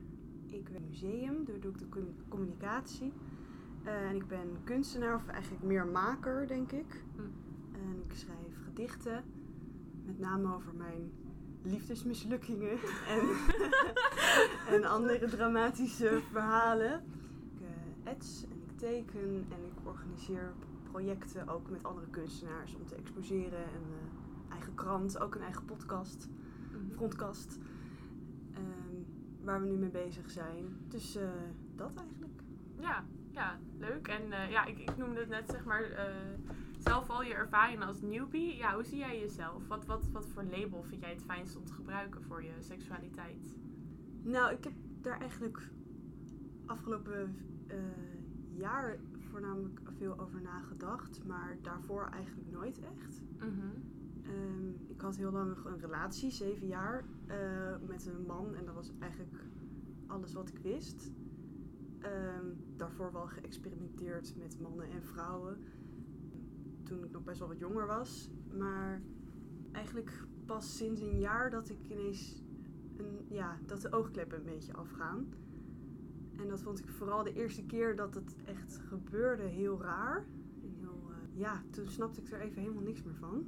Ik werk museum, daar doe ik de communicatie. Eh, en ik ben kunstenaar, of eigenlijk meer maker, denk ik. Hm. En ik schrijf gedichten, met name over mijn liefdesmislukkingen <laughs> en, <laughs> en andere dramatische verhalen. Ik uh, ets en ik teken en ik organiseer projecten ook met andere kunstenaars om te exposeren. En uh, eigen krant, ook een eigen podcast, frontkast, ehm, waar we nu mee bezig zijn. Dus dat eigenlijk. Ja, ja, leuk. En uh, ja, ik, ik noemde het net zeg maar uh, zelf al je ervaring als newbie. Ja, hoe zie jij jezelf? Wat, wat, wat voor label vind jij het fijnst om te gebruiken voor je seksualiteit? Nou, ik heb daar eigenlijk afgelopen uh, jaar voornamelijk veel over nagedacht. Maar daarvoor eigenlijk nooit echt. Mm ik had heel lang een relatie, zeven jaar, met een man. En dat was eigenlijk alles wat ik wist. Um, daarvoor wel geëxperimenteerd met mannen en vrouwen. Toen ik nog best wel wat jonger was. Maar eigenlijk pas sinds een jaar dat ik ineens een, ja, dat de oogkleppen een beetje afgaan. En dat vond ik vooral de eerste keer dat het echt gebeurde heel raar. En heel, uh, ja, toen snapte ik er even helemaal niks meer van.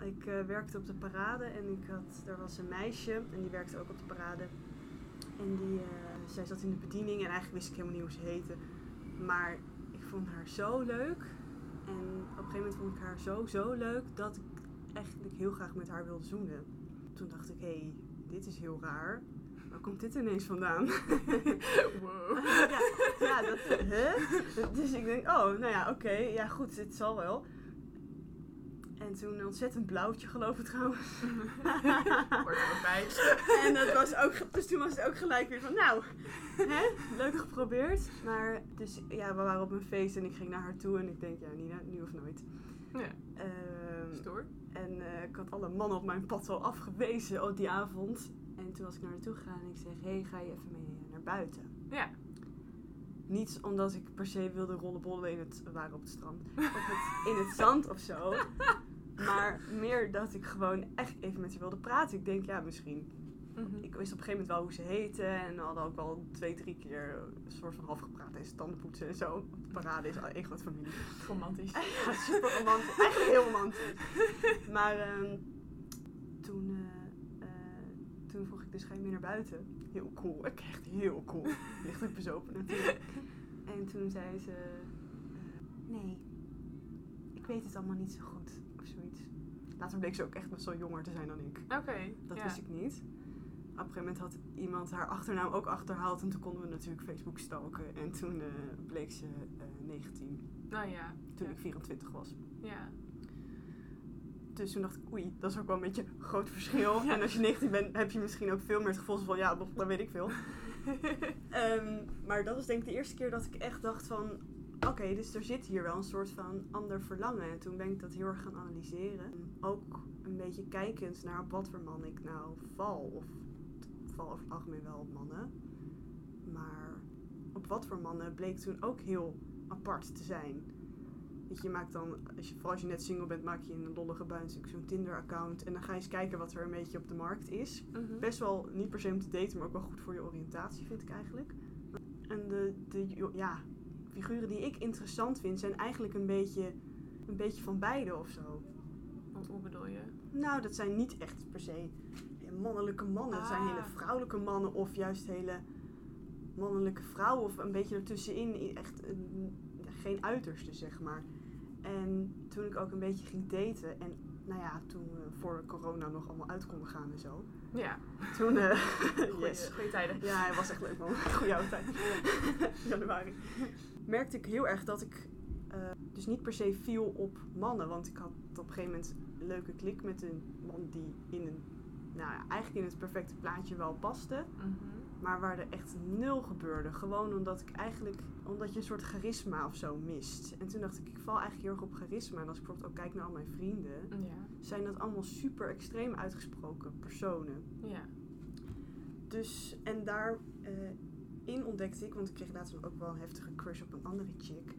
Ik uh, werkte op de parade en ik had, er was een meisje en die werkte ook op de parade. En die, uh, zij zat in de bediening en eigenlijk wist ik helemaal niet hoe ze heette. Maar ik vond haar zo leuk. En op een gegeven moment vond ik haar zo, zo leuk dat ik eigenlijk heel graag met haar wilde zoenen. Toen dacht ik, hé, hey, dit is heel raar. Waar komt dit ineens vandaan? <laughs> Wow. ja, ja, dat, hè? Dus ik denk, oh, nou ja, oké, ja goed, dit zal wel. En toen een ontzettend blauwtje geloof ik trouwens. <laughs> Er bij. En dat was ook, dus toen was het ook gelijk weer van, nou, hè, leuk geprobeerd. Maar, dus ja, we waren op een feest en ik ging naar haar toe en ik denk, ja, Nina, nu of nooit. Ja. Ehm, Stoer. en eh, ik had alle mannen op mijn pad al afgewezen op die avond. En toen was ik naar haar toe gegaan en ik zeg, hé, hey, ga je even mee naar buiten? Ja. Niet omdat ik per se wilde rollenbollen in het, waren op het strand, op <laughs> het, in het zand of zo. Maar meer dat ik gewoon echt even met haar wilde praten. Ik denk, ja, misschien. Mhm. Ik wist op een gegeven moment wel hoe ze heette. En we hadden ook wel twee, drie keer een soort van half gepraat. En tanden poetsen en zo. De parade is één grote familie. Romantisch. <laughs> Ja, super romantisch. Eigenlijk heel romantisch. Maar ehm, toen, eh, eh, toen vroeg ik dus, ga je mee naar buiten? Heel cool. Ik echt heel cool. Lichtelijk bezopen natuurlijk. En toen zei ze, eh, nee, ik weet het allemaal niet zo goed. Later bleek ze ook echt best wel jonger te zijn dan ik. Oké. Dat ja. wist ik niet. Op een gegeven moment had iemand haar achternaam ook achterhaald. En toen konden we natuurlijk Facebook stalken. En toen eh, bleek ze eh 19. Nou ja. Toen ja. ik 24 was. Ja. Dus toen dacht ik, oei, dat is ook wel een beetje een groot verschil. <laughs> En als je 19 bent, heb je misschien ook veel meer het gevoel van, ja, dat, dat weet ik veel. <laughs> Ehm, maar dat was denk ik de eerste keer dat ik echt dacht van, oké, dus er zit hier wel een soort van ander verlangen. En toen ben ik dat heel erg gaan analyseren. Ook een beetje kijkend naar op wat voor man ik nou val. Of ik val over het algemeen wel op mannen. Maar op wat voor mannen bleek toen ook heel apart te zijn. Weet je, je maakt dan, als je, vooral als je net single bent, maak je een lollige bui natuurlijk zo'n Tinder-account. En dan ga je eens kijken wat er een beetje op de markt is. Mhm. Best wel, niet per se om te daten, maar ook wel goed voor je oriëntatie, vind ik eigenlijk. En de, de ja, figuren die ik interessant vind, zijn eigenlijk een beetje, een beetje van beide of zo. Want hoe bedoel je? Nou, dat zijn niet echt per se mannelijke mannen. Het zijn Ah. hele vrouwelijke mannen of juist hele mannelijke vrouwen. Of een beetje ertussenin. Echt een- geen uiterste, zeg maar. En toen ik ook een beetje ging daten. En nou ja, toen we voor corona nog allemaal uit konden gaan en zo. Ja. Toen, eh <laughs> Goeie, <laughs> yes. goeie tijden. Ja, hij was echt leuk man. <laughs> Goeie oude tijd. Januari. Merkte ik heel erg dat ik eh, dus niet per se viel op mannen. Want ik had op een gegeven moment een leuke klik met een man die in een, nou ja, eigenlijk in het perfecte plaatje wel paste. Mhm. Maar waar er echt nul gebeurde. Gewoon omdat ik eigenlijk, omdat je een soort charisma of zo mist. En toen dacht ik, ik val eigenlijk heel erg op charisma. En als ik bijvoorbeeld ook kijk naar al mijn vrienden, Ja. zijn dat allemaal super extreem uitgesproken personen. Ja. Dus, en daar eh, in ontdekte ik, want ik kreeg laatst ook wel een heftige crush op een andere chick.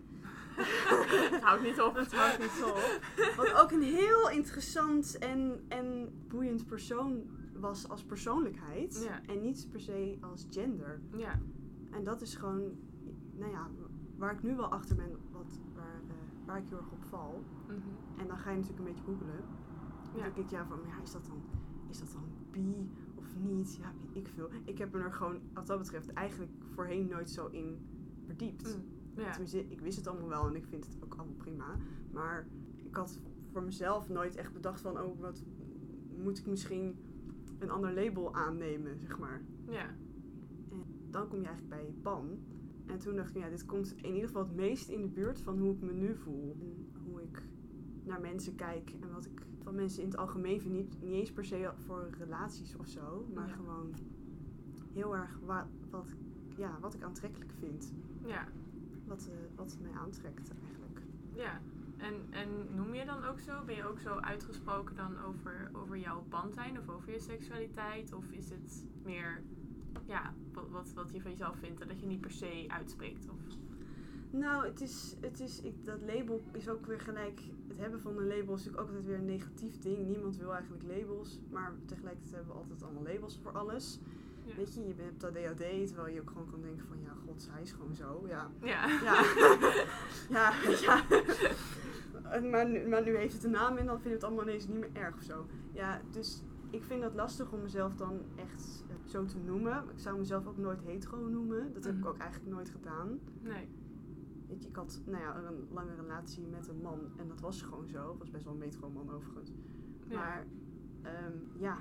<laughs> Het houdt niet op. Het houdt niet op. Wat ook een heel interessant en, en boeiend persoon was als persoonlijkheid. Ja. En niet per se als gender. Ja. En dat is gewoon, nou ja, waar ik nu wel achter ben, wat, waar, eh, waar ik heel erg op val. Mhm. En dan ga je natuurlijk een beetje googelen. Dan Ja. denk ik, ja, van, ja, is dat dan, is dat dan bi of niet? Ja, weet ik veel. Ik heb me er gewoon, wat dat betreft, eigenlijk voorheen nooit zo in verdiept. Mm. Ja. Tenminste, ik wist het allemaal wel en ik vind het ook allemaal prima. Maar ik had voor mezelf nooit echt bedacht van, oh, wat moet ik misschien een ander label aannemen, zeg maar. Ja. Dan kom je eigenlijk bij pan. En toen dacht ik, ja, dit komt in ieder geval het meest in de buurt van hoe ik me nu voel. En hoe ik naar mensen kijk en wat ik van mensen in het algemeen vind. Niet, niet eens per se voor relaties of zo, maar Ja. gewoon heel erg wa- wat, ja, wat ik aantrekkelijk vind. Ja. Wat, eh, wat mij aantrekt eigenlijk. Ja. En, en noem je dan ook zo? Ben je ook zo uitgesproken dan over, over jouw band zijn of over je seksualiteit? Of is het meer ja, wat, wat, wat je van jezelf vindt en dat je niet per se uitspreekt? Of... Nou, het is, het is ik, dat label is ook weer gelijk. Het hebben van een label is natuurlijk ook altijd weer een negatief ding. Niemand wil eigenlijk labels, maar tegelijkertijd hebben we altijd allemaal labels voor alles. Ja. Weet je, je hebt ADHD, terwijl je ook gewoon kan denken van ja, god, hij is gewoon zo. Ja, Ja. ja, <laughs> ja, Maar nu, maar nu heeft het een naam en dan vind je het allemaal ineens niet meer erg of zo. Ja, dus ik vind het lastig om mezelf dan echt eh, zo te noemen. Ik zou mezelf ook nooit hetero noemen. Dat heb ik Mhm. ook eigenlijk nooit gedaan. Nee. Weet je, ik had nou ja, een lange relatie met een man en dat was gewoon zo. Het was best wel een metro man overigens. Ja. Maar ehm, ja,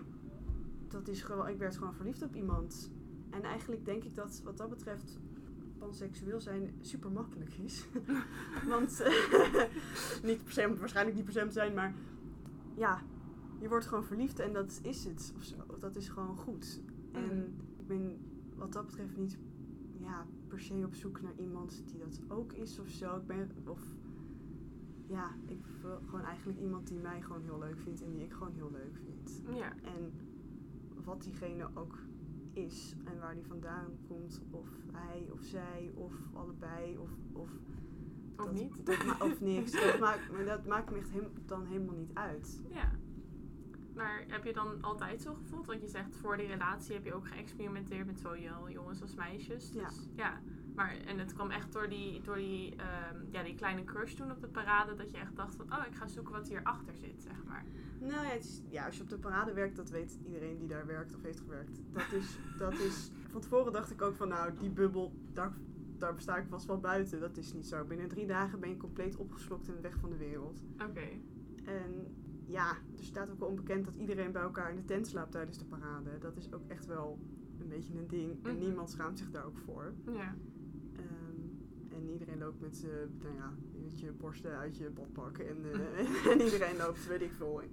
dat is gewoon, ik werd gewoon verliefd op iemand. En eigenlijk denk ik dat wat dat betreft panseksueel zijn super makkelijk is. <laughs> Want, <laughs> niet per se, waarschijnlijk niet per se zijn, maar ja, je wordt gewoon verliefd en dat is het of zo. Dat is gewoon goed. En Mhm. ik ben wat dat betreft niet ja, per se op zoek naar iemand die dat ook is of zo. Ik ben, of ja, ik wil gewoon eigenlijk iemand die mij gewoon heel leuk vindt en die ik gewoon heel leuk vind. Ja. En wat diegene ook is en waar die vandaan komt, of hij of zij of allebei of, of, Of dat- niet? dat of niks. Dat <laughs> maakt, dat maakt me echt dan helemaal niet uit. Ja. Maar heb je dan altijd zo gevoeld? Want je zegt voor die relatie heb je ook geëxperimenteerd met zowel jongens als meisjes. Ja. Dus, ja. Maar, en het kwam echt door die, door die, ehm, ja, die kleine crush toen op de parade. Dat je echt dacht van, oh, ik ga zoeken wat hierachter zit, zeg maar. Nou ja, is, ja, als je op de parade werkt, dat weet iedereen die daar werkt of heeft gewerkt. Dat is, dat is, van tevoren dacht ik ook van nou, die bubbel, daar, daar sta ik vast wel buiten. Dat is niet zo. Binnen drie dagen ben je compleet opgeslokt en weg van de wereld. Oké. En ja, er staat ook wel onbekend dat iedereen bij elkaar in de tent slaapt tijdens de parade. Dat is ook echt wel een beetje een ding. En Mhm. niemand schaamt zich daar ook voor. Ja. Ehm, en iedereen loopt met zijn nou ja, met je borsten uit je badpak. En, eh, <laughs> <laughs> en iedereen loopt, weet ik veel. in.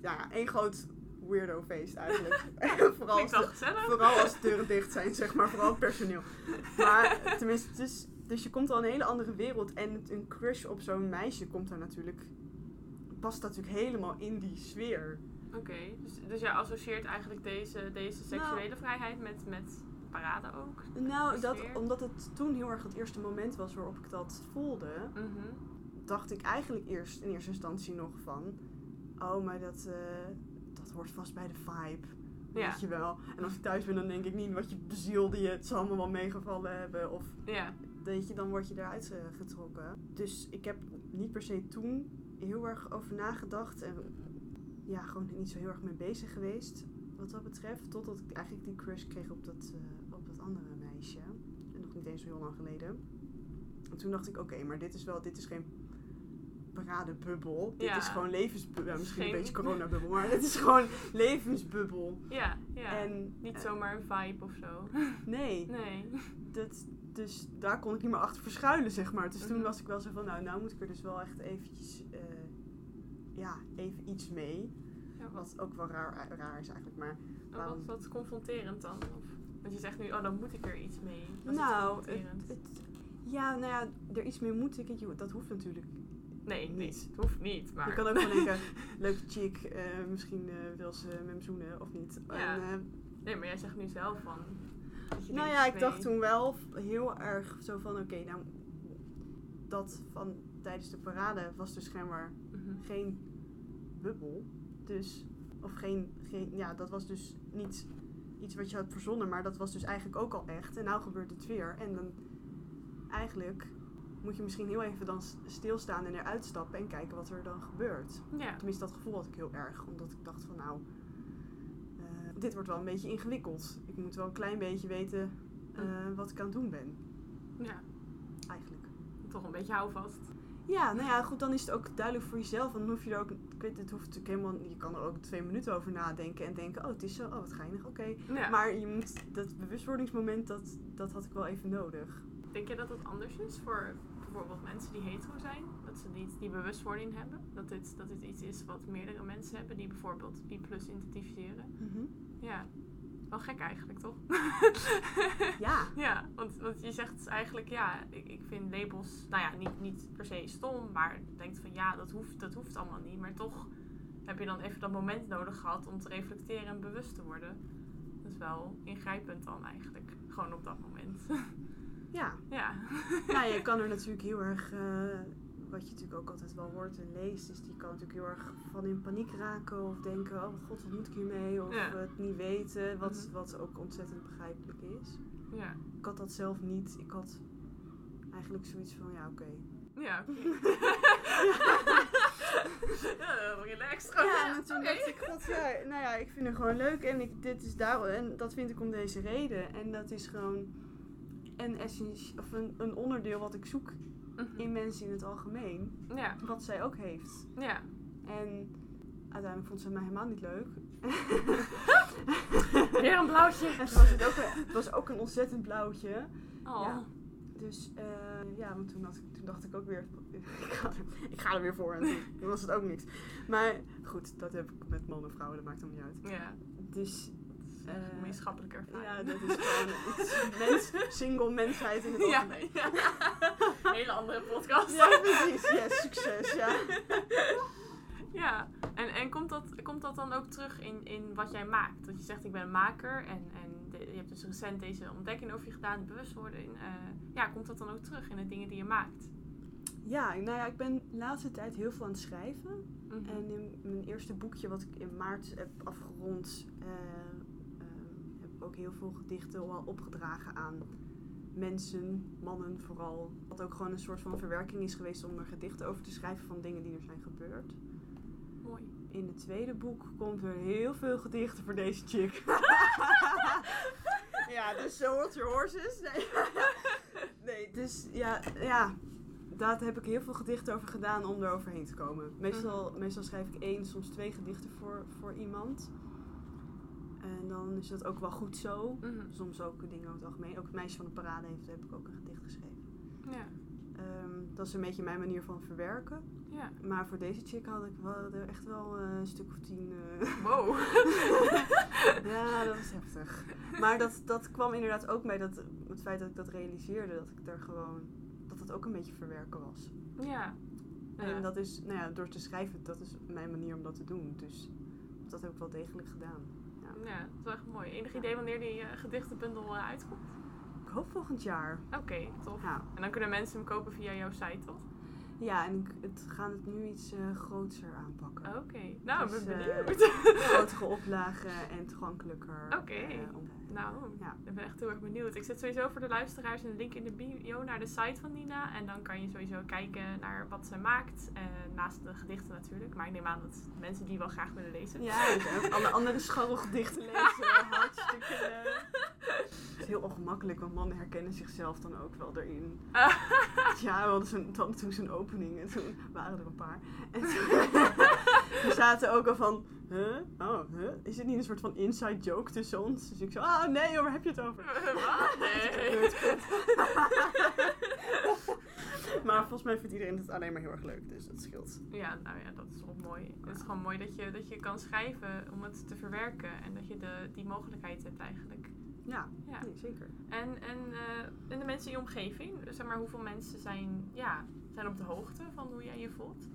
Ja, één groot weirdo feest eigenlijk. <laughs> vooral, als de, vooral als de deuren dicht zijn, zeg maar. Vooral het personeel. Maar tenminste, dus, dus je komt al in een hele andere wereld. En een crush op zo'n meisje komt daar natuurlijk... Past natuurlijk helemaal in die sfeer. Oké. Dus, dus jij associeert eigenlijk deze, deze seksuele vrijheid met, met parade ook? Nou, dat, omdat het toen heel erg het eerste moment was waarop ik dat voelde... Mhm. dacht ik eigenlijk eerst in eerste instantie nog van... Oh, maar dat, eh, dat hoort vast bij de vibe. Ja. Weet je wel. En als ik thuis ben, dan denk ik niet wat je bezielde je. Het zal allemaal wel meegevallen hebben. Of Ja. weet je, dan word je eruit eh, getrokken. Dus ik heb niet per se toen heel erg over nagedacht. En ja, gewoon niet zo heel erg mee bezig geweest. Wat dat betreft. Totdat ik eigenlijk die crush kreeg op dat, eh, op dat andere meisje. En nog niet eens zo heel lang geleden. En toen dacht ik, oké, maar dit is wel, dit is geen paradebubbel. Dit Ja. is gewoon levensbubbel. Ja, misschien Geen- een beetje coronabubbel, <laughs> maar dit is gewoon levensbubbel. Ja, ja. En Niet eh, zomaar een vibe of zo. Nee, <laughs> Nee. dat, dus daar kon ik niet meer achter verschuilen, zeg maar. Dus toen Mhm. was ik wel zo van, nou, nou moet ik er dus wel echt eventjes, eh, ja, even iets mee. Ja, wat, ook wel raar, raar is eigenlijk, maar wat, wat confronterend dan? Of, want je zegt nu, oh, dan moet ik er iets mee. Was nou, het, ja, nou ja, er iets mee moet ik, dat hoeft natuurlijk. nee, niet. niet. Het hoeft niet, maar... Je kan ook gewoon denken, <laughs> leuke chick, eh, misschien eh, wil ze met me zoenen of niet. Ja. En, Nee, maar jij zegt nu zelf van... Nou ja, ik dacht toen wel heel erg zo van, oké, nou, dat van tijdens de parade was dus schijnbaar Mhm. geen bubbel. Dus, of geen, geen, ja, dat was dus niet iets wat je had verzonnen, maar dat was dus eigenlijk ook al echt. En nou gebeurt het weer. En dan eigenlijk moet je misschien heel even dan stilstaan en eruit stappen en kijken wat er dan gebeurt. Ja. Tenminste, dat gevoel had ik heel erg, omdat ik dacht van nou, dit wordt wel een beetje ingewikkeld. Ik moet wel een klein beetje weten eh, wat ik aan het doen ben, ja, eigenlijk. toch een beetje houvast. Ja, nou ja, goed, dan is het ook duidelijk voor jezelf. En dan hoef je er ook, ik weet, het hoeft natuurlijk helemaal, je kan er ook twee minuten over nadenken en denken, oh, het is zo, oh, wat geinig, oké. Ja. Maar je moet, dat bewustwordingsmoment, dat, dat had ik wel even nodig. Denk je dat het anders is voor bijvoorbeeld mensen die hetero zijn? Dat ze niet die bewustwording hebben? Dat dit, dat dit iets is wat meerdere mensen hebben die bijvoorbeeld B plus identificeren? Ja, wel gek eigenlijk, toch? <laughs> Ja, Ja, want, want je zegt eigenlijk, ja, ik, ik vind labels, nou ja, niet, niet per se stom, maar denkt van ja, dat hoeft, dat hoeft allemaal niet. Maar toch heb je dan even dat moment nodig gehad om te reflecteren en bewust te worden. Dat is wel ingrijpend dan eigenlijk, gewoon op dat moment. ja. <laughs> ja. Nou, je kan er natuurlijk heel erg, eh, wat je natuurlijk ook altijd wel hoort en leest, is die kan natuurlijk heel erg van in paniek raken of denken, oh god, wat moet ik hiermee? Of Ja. het niet weten, wat, Mhm. wat ook ontzettend begrijpelijk is. Ja, Ik had dat zelf niet. Ik had eigenlijk zoiets van, ja, oké. ja, oké. <laughs> <laughs> ja, relaxed. Ja, en toen dacht ik, god, ja, nou ja, ik vind het gewoon leuk en ik, dit is daar, en dat vind ik om deze reden. En dat is gewoon een, essentie, of een, een onderdeel wat ik zoek Mhm. in mensen in het algemeen. Ja, Wat zij ook heeft. ja. En uiteindelijk vond ze mij helemaal niet leuk. <laughs> Weer een blauwtje. En was het ook, het was ook een ontzettend blauwtje. Oh. Ja. Dus uh, ja, want toen, had, toen dacht ik ook weer, <laughs> ik ga, er, ik ga er weer voor. En toen was het ook niks. Maar goed, dat heb ik met mannen en vrouwen, dat maakt hem niet uit. Ja. Dus uh, gemeenschappelijk ervaring. Ja, dat is gewoon mens, single mensheid in het algemeen. Ja. <laughs> Hele andere podcast. Ja, precies. Ja, succes, ja. <laughs> Ja, en, en komt, dat, komt dat dan ook terug in, in wat jij maakt? Dat je zegt, ik ben een maker en, en de, je hebt dus recent deze ontdekking over je gedaan, bewustwording. Uh, ja, komt dat dan ook terug in de dingen die je maakt? Ja, nou ja, ik ben de laatste tijd heel veel aan het schrijven. Mm -hmm. En in mijn eerste boekje, wat ik in maart heb afgerond, uh, ik ook heel veel gedichten al opgedragen aan mensen, mannen vooral. Wat ook gewoon een soort van verwerking is geweest om er gedichten over te schrijven van dingen die er zijn gebeurd. Mooi. In het tweede boek komt er heel veel gedichten voor deze chick. <laughs> ja, dus what your horses. Nee. nee, dus ja, ja, daar heb ik heel veel gedichten over gedaan om er overheen te komen. Meestal, mm. meestal schrijf ik één, soms twee gedichten voor, voor iemand. En dan is dat ook wel goed zo. Mm -hmm. Soms ook dingen over het algemeen. Ook het meisje van de parade heeft, heb ik ook een gedicht geschreven. Ja. Um, dat is een beetje mijn manier van verwerken. Ja. Maar voor deze chick had ik wel, er echt wel uh, een stuk of tien. Uh... <laughs> Wow. <laughs> ja, dat was heftig. Maar dat, dat kwam inderdaad ook mee dat het feit dat ik dat realiseerde, dat ik er gewoon. dat het ook een beetje verwerken was. Ja. En ja. dat is, nou ja, door te schrijven, dat is mijn manier om dat te doen. Dus dat heb ik wel degelijk gedaan. Ja, dat is wel echt mooi. Enig idee wanneer die uh, gedichtenbundel uh, uitkomt? Ik hoop volgend jaar. Oké, okay, tof. Ja. En dan kunnen mensen hem kopen via jouw site, toch? Ja, en het gaan het nu iets uh, groter aanpakken. Oké, okay. nou, dus, ben benieuwd. grotere <laughs> oplagen en toegankelijker. Oké, okay. Nou, ja. ik ben echt heel erg benieuwd. Ik zet sowieso voor de luisteraars een link in de bio naar de site van Nina. En dan kan je sowieso kijken naar wat ze maakt. Uh, naast de gedichten natuurlijk. Maar ik neem aan dat mensen die wel graag willen lezen. Ja, dus alle andere scharrelgedichten <laughs> lezen. Hartstikke... Het is heel ongemakkelijk, want mannen herkennen zichzelf dan ook wel erin. <laughs> ja, we hadden zo'n, toen zo'n opening en toen waren er een paar. En toen <laughs> zaten ook al van, huh? Oh, huh? Is het niet een soort van inside joke tussen ons? Dus ik zo, ah oh, nee joh, waar heb je het over? <laughs> Wat? Nee. <laughs> maar volgens mij vindt iedereen het alleen maar heel erg leuk, dus dat scheelt. Ja, nou ja, dat is wel mooi. Het is gewoon mooi dat je, dat je kan schrijven om het te verwerken en dat je de, die mogelijkheid hebt eigenlijk. Ja, ja. Nee, zeker. En, en, uh, en de mensen in je omgeving, zeg maar, hoeveel mensen zijn, ja, zijn op de hoogte van hoe jij je voelt?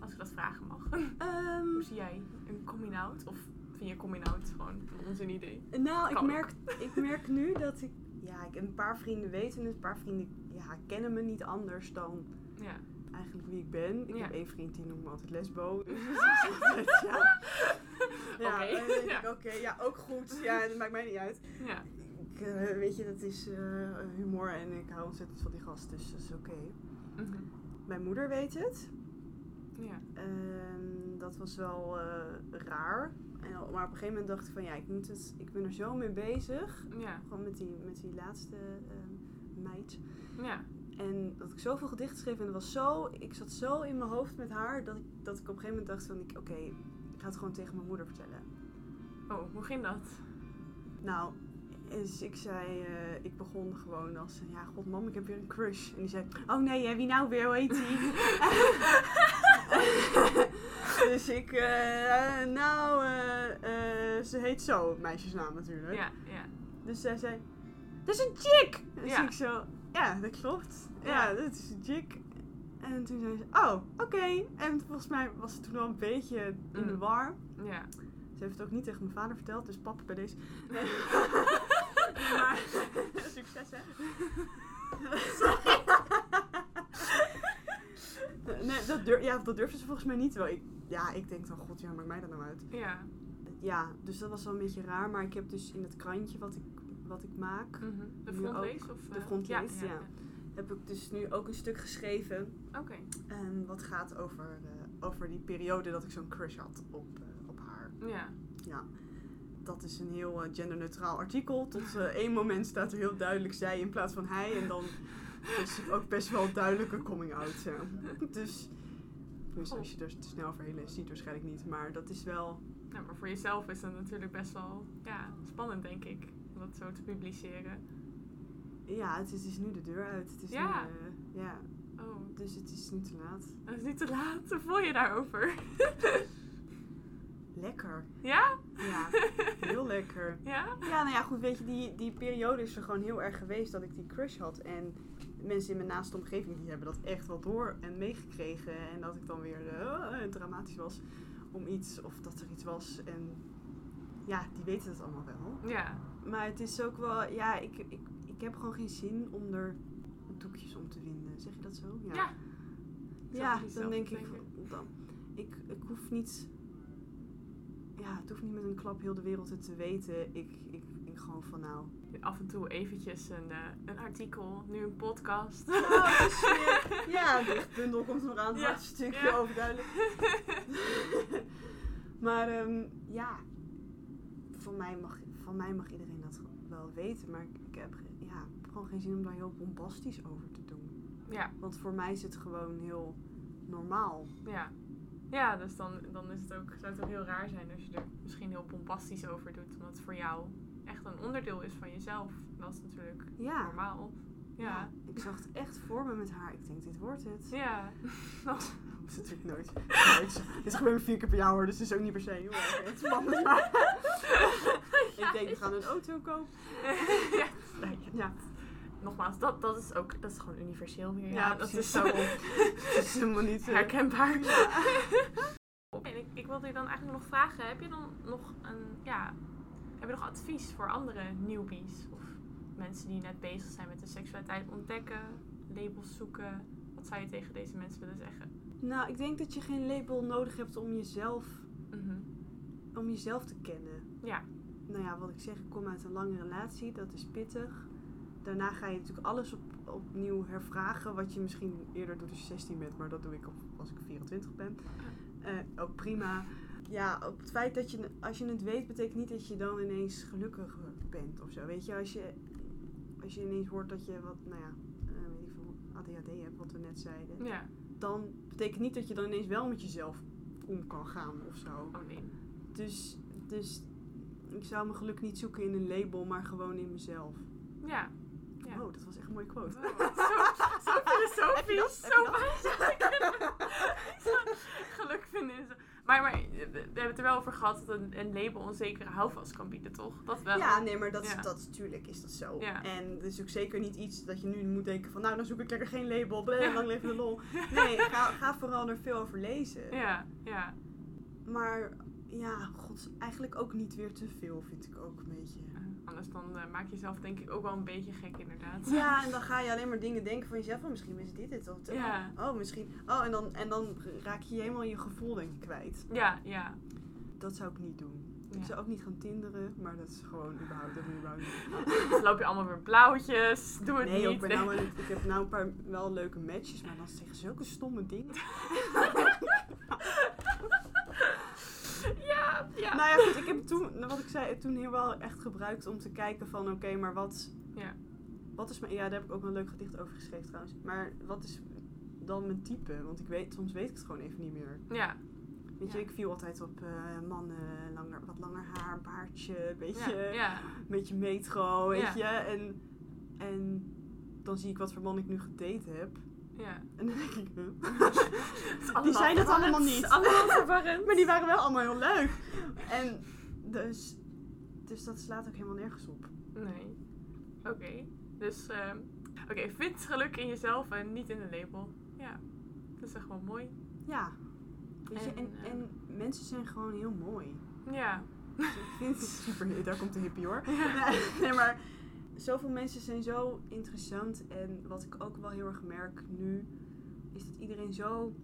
Als ik dat vragen mag. Um, hoe zie jij een coming out? Of vind je coming out gewoon een idee? Nou, ik merk, ik merk nu dat ik, ja, ik een paar vrienden weten het, een paar vrienden ja, kennen me niet anders dan ja. eigenlijk wie ik ben. Ik Ja. heb één vriend die noemt me altijd lesbo. <laughs> Dus altijd, ja. Ja, Ja. ik, oké, ja, ook goed. Ja, dat maakt mij niet uit. Ja. Ik, eh, weet je, dat is eh, humor en ik hou ontzettend van die gast, dus dat is oké. Mhm. Mijn moeder weet het. Ja. En dat was wel eh, raar. En, maar op een gegeven moment dacht ik van ja, ik, moet het, ik ben er zo mee bezig. Ja. Gewoon met die, met die laatste ehm, meid. Ja. En dat ik zoveel gedichten schreef en dat was zo, ik zat zo in mijn hoofd met haar dat ik, dat ik op een gegeven moment dacht van ik, oké, ik ga het gewoon tegen mijn moeder vertellen. Oh, hoe ging dat? Nou, dus ik zei, eh, ik begon gewoon als, ja god mam, ik heb weer een crush. En die zei, oh nee, hè, wie nou weer, hoe heet die? <laughs> <laughs> dus ik, eh, nou, eh, eh, ze heet zo, meisjesnaam natuurlijk. Ja, ja. Dus zij zei, dat is een chick! Dus Ja. ik zo, ja, dat klopt. Ja, dat is een chick. En toen zei ze, oh, oké. En volgens mij was ze toen wel een beetje in de Mm. war. Ja. Ze heeft het ook niet tegen mijn vader verteld, dus papa bij deze. Nee. <laughs> maar, <laughs> succes hè. Nee, dat, durf, ja, dat durfde ze volgens mij niet. Wel, ik, ja, ik denk dan, god, ja, maakt mij dat nou uit. Ja. Ja, dus dat was wel een beetje raar. Maar ik heb dus in het krantje wat ik, wat ik maak, Mhm. De frontlees? Of, De eh, frontlees, ja. heb ik dus nu ook een stuk geschreven. Oké. En wat gaat over, eh, over die periode dat ik zo'n crush had op, eh, op haar. Ja. Ja, dat is een heel eh, genderneutraal artikel. Tot eh, één moment staat er heel duidelijk zij in plaats van hij. En dan is <laughs> het ook best wel een coming out. Ja. <laughs> Dus, dus als je er te snel overheen leest, ziet waarschijnlijk niet. Maar dat is wel... Nou, maar voor jezelf is dat natuurlijk best wel ja, spannend, denk ik. Om dat zo te publiceren. Ja, het is, het is nu de deur uit. Het is Ja. Nu, eh, ja. Oh, Dus het is nu te laat. dat is niet te laat. Hoe voel je daarover? <laughs> Lekker. ja? Ja, heel lekker. Ja? Ja, nou ja, goed, weet je, die, die periode is er gewoon heel erg geweest dat ik die crush had. En mensen in mijn naaste omgeving, die hebben dat echt wel door en meegekregen. En dat ik dan weer eh, dramatisch was om iets, of dat er iets was. En ja, die weten het allemaal wel. Ja. Maar het is ook wel, ja, ik, ik, ik heb gewoon geen zin om er doekjes om te winden. Zeg je dat zo? Ja. Ja, dan denk ik, dan, ik, ik hoef niet, ja, het hoeft niet met een klap heel de wereld het te weten. Ik, ik denk gewoon van nou, Af en toe eventjes een, eh, een artikel, nu een podcast. Oh, dus, <laughs> ja, de bundel komt nog aan. Het Ja, laatste stukje ja. overduidelijk. <laughs> maar ehm, ja, van mij, mag, van mij mag iedereen dat wel weten. Maar ik, heb ja, gewoon geen zin om daar heel bombastisch over te doen. ja, Want voor mij is het gewoon heel normaal. ja. Ja, dus dan, dan is het ook, zou het ook heel raar zijn als je er misschien heel bombastisch over doet. Omdat het voor jou echt een onderdeel is van jezelf. Dat is natuurlijk Ja. normaal. Ja. Ik zag het echt voor me met haar. Ik denk, dit wordt het. Ja. <laughs> Dat is natuurlijk nooit. nooit. Dit gebeurt vier keer per jaar hoor, dus het is ook niet per se heel erg spannend. Maar <laughs> ik denk, we gaan een auto kopen. <laughs> ja. Ja. Nogmaals, dat, dat is ook, dat is gewoon universeel weer. Ja, Ja, dat is zo is helemaal niet... eh, herkenbaar. En ik, ik wilde je dan eigenlijk nog vragen, heb je dan nog een, ja, heb je nog advies voor andere newbies? Of mensen die net bezig zijn met de seksualiteit ontdekken, labels zoeken? Wat zou je tegen deze mensen willen zeggen? Nou, ik denk dat je geen label nodig hebt om jezelf, Mhm. om jezelf te kennen. Ja. Nou ja, wat ik zeg, ik kom uit een lange relatie, dat is pittig. Daarna ga je natuurlijk alles op, opnieuw hervragen, wat je misschien eerder doet als je 16 bent, maar dat doe ik op, als ik 24 ben. Eh, ook prima. Ja, op het feit dat je, als je het weet, betekent niet dat je dan ineens gelukkig bent of zo. Weet je, als je, als je ineens hoort dat je wat, nou ja, eh, weet ik veel, ADHD hebt, wat we net zeiden. Ja. dan betekent niet dat je dan ineens wel met jezelf om kan gaan of zo. Oh nee. Dus, dus ik zou mijn geluk niet zoeken in een label, maar gewoon in mezelf. Ja. Ja. Oh, dat was echt een mooie quote. Wow, zo, zo <laughs> filosofisch, zo je wijs. <laughs> Geluk vinden is. Maar, maar we hebben het er wel over gehad dat een, een label een zekere houvast kan bieden, toch? Dat wel. Ja, nee, maar dat, Ja. dat natuurlijk is dat zo. Ja. En het is ook zeker niet iets dat je nu moet denken van, nou, dan zoek ik lekker geen label, bleh, lang leven de lol. <laughs> Nee, ga, ga vooral er veel over lezen. Ja, ja. Maar ja, god, eigenlijk ook niet weer te veel, vind ik ook een beetje. Anders dan eh, maak je jezelf denk ik ook wel een beetje gek, inderdaad. Ja, <laughs> en dan ga je alleen maar dingen denken van jezelf. Oh, misschien is dit het. Of, Ja. Oh, misschien. Oh, en dan, en dan raak je helemaal je gevoel denk ik kwijt. Ja, ja. Dat zou ik niet doen. Ja. Ik zou ook niet gaan tinderen, maar dat is gewoon überhaupt, dat überhaupt niet. <laughs> Dan loop je allemaal weer blauwtjes. Doe het Nee, niet. ik, ben nou, <laughs> ik heb nou een paar wel leuke matches, maar dan zeggen zulke stomme dingen. Ja, ja. Nou ja, goed, ik heb toen, wat ik zei, toen heel wel echt gebruikt om te kijken van, oké, maar wat, Ja. wat is mijn, ja, daar heb ik ook een leuk gedicht over geschreven trouwens. Maar wat is dan mijn type? Want ik weet, soms weet ik het gewoon even niet meer. Ja, Weet je, Ja. ik viel altijd op eh, mannen, langer, wat langer haar, baardje, beetje, ja, ja. beetje metro, weet je. En, en dan zie ik wat voor man ik nu gedate heb. Ja. En dan denk ik, huh? <laughs> Allemaal zijn het allemaal niet. Allemaal verwarrend. maar die waren wel allemaal heel leuk. En dus, dus dat slaat ook helemaal nergens op. Nee. Oké. Dus, ehm, oké, vind geluk in jezelf en niet in een label. Ja. Dat is echt wel mooi. Ja. Weet je, En, en, eh, en mensen zijn gewoon heel mooi. Ja. Dus ik vind het super, daar komt de hippie hoor. <laughs> Nee, maar zoveel mensen zijn zo interessant. En wat ik ook wel heel erg merk nu, is dat iedereen zo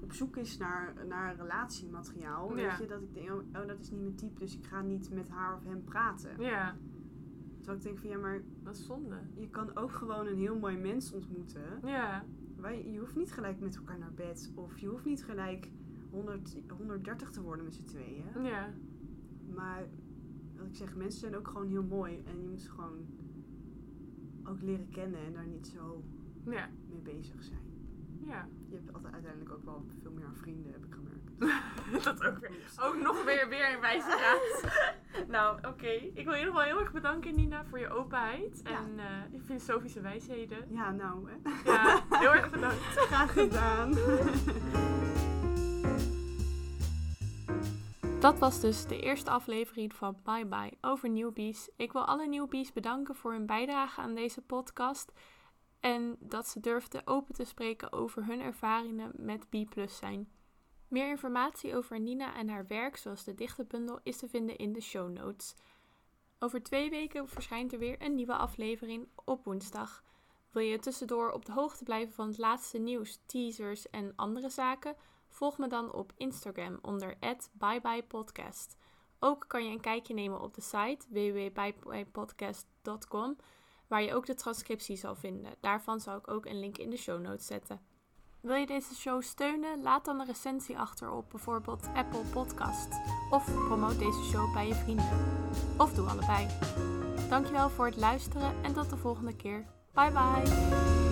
op zoek is naar, naar relatiemateriaal. Ja. Weet je, dat ik denk, oh, oh, dat is niet mijn type, dus ik ga niet met haar of hem praten. Ja. Terwijl ik denk van, ja, maar Dat is zonde. je kan ook gewoon een heel mooi mens ontmoeten. Ja. Waar je, je hoeft niet gelijk met elkaar naar bed. Of je hoeft niet gelijk 100, 130 te worden met z'n tweeën. Ja. Maar wat ik zeg, mensen zijn ook gewoon heel mooi. En je moet gewoon ook leren kennen en daar niet zo Ja. mee bezig zijn. Ja. Je hebt altijd uiteindelijk ook wel veel meer aan vrienden, heb ik gemerkt. <laughs> dat ook weer. Ook nog weer, weer een wijze raad. <laughs> Nou, oké. Ik wil je nog wel heel erg bedanken, Nina, voor je openheid en uh, je filosofische wijsheden. Ja, nou. Hè. Ja, heel erg bedankt. <laughs> Graag gedaan. Dat was dus de eerste aflevering van Bye Bye over newbies. Ik wil alle newbies bedanken voor hun bijdrage aan deze podcast. En dat ze durfden open te spreken over hun ervaringen met B zijn. Meer informatie over Nina en haar werk, zoals de dichterbundel, is te vinden in de show notes. Over twee weken verschijnt er weer een nieuwe aflevering op woensdag. Wil je tussendoor op de hoogte blijven van het laatste nieuws, teasers en andere zaken? Volg me dan op Instagram onder @byebyepodcast. Ook kan je een kijkje nemen op de site www.byebyepodcast.com, waar je ook de transcriptie zal vinden. Daarvan zal ik ook een link in de show notes zetten. Wil je deze show steunen? Laat dan een recensie achter op bijvoorbeeld Apple Podcast. Of promoot deze show bij je vrienden. Of doe allebei. Dankjewel voor het luisteren en tot de volgende keer. Bye bye!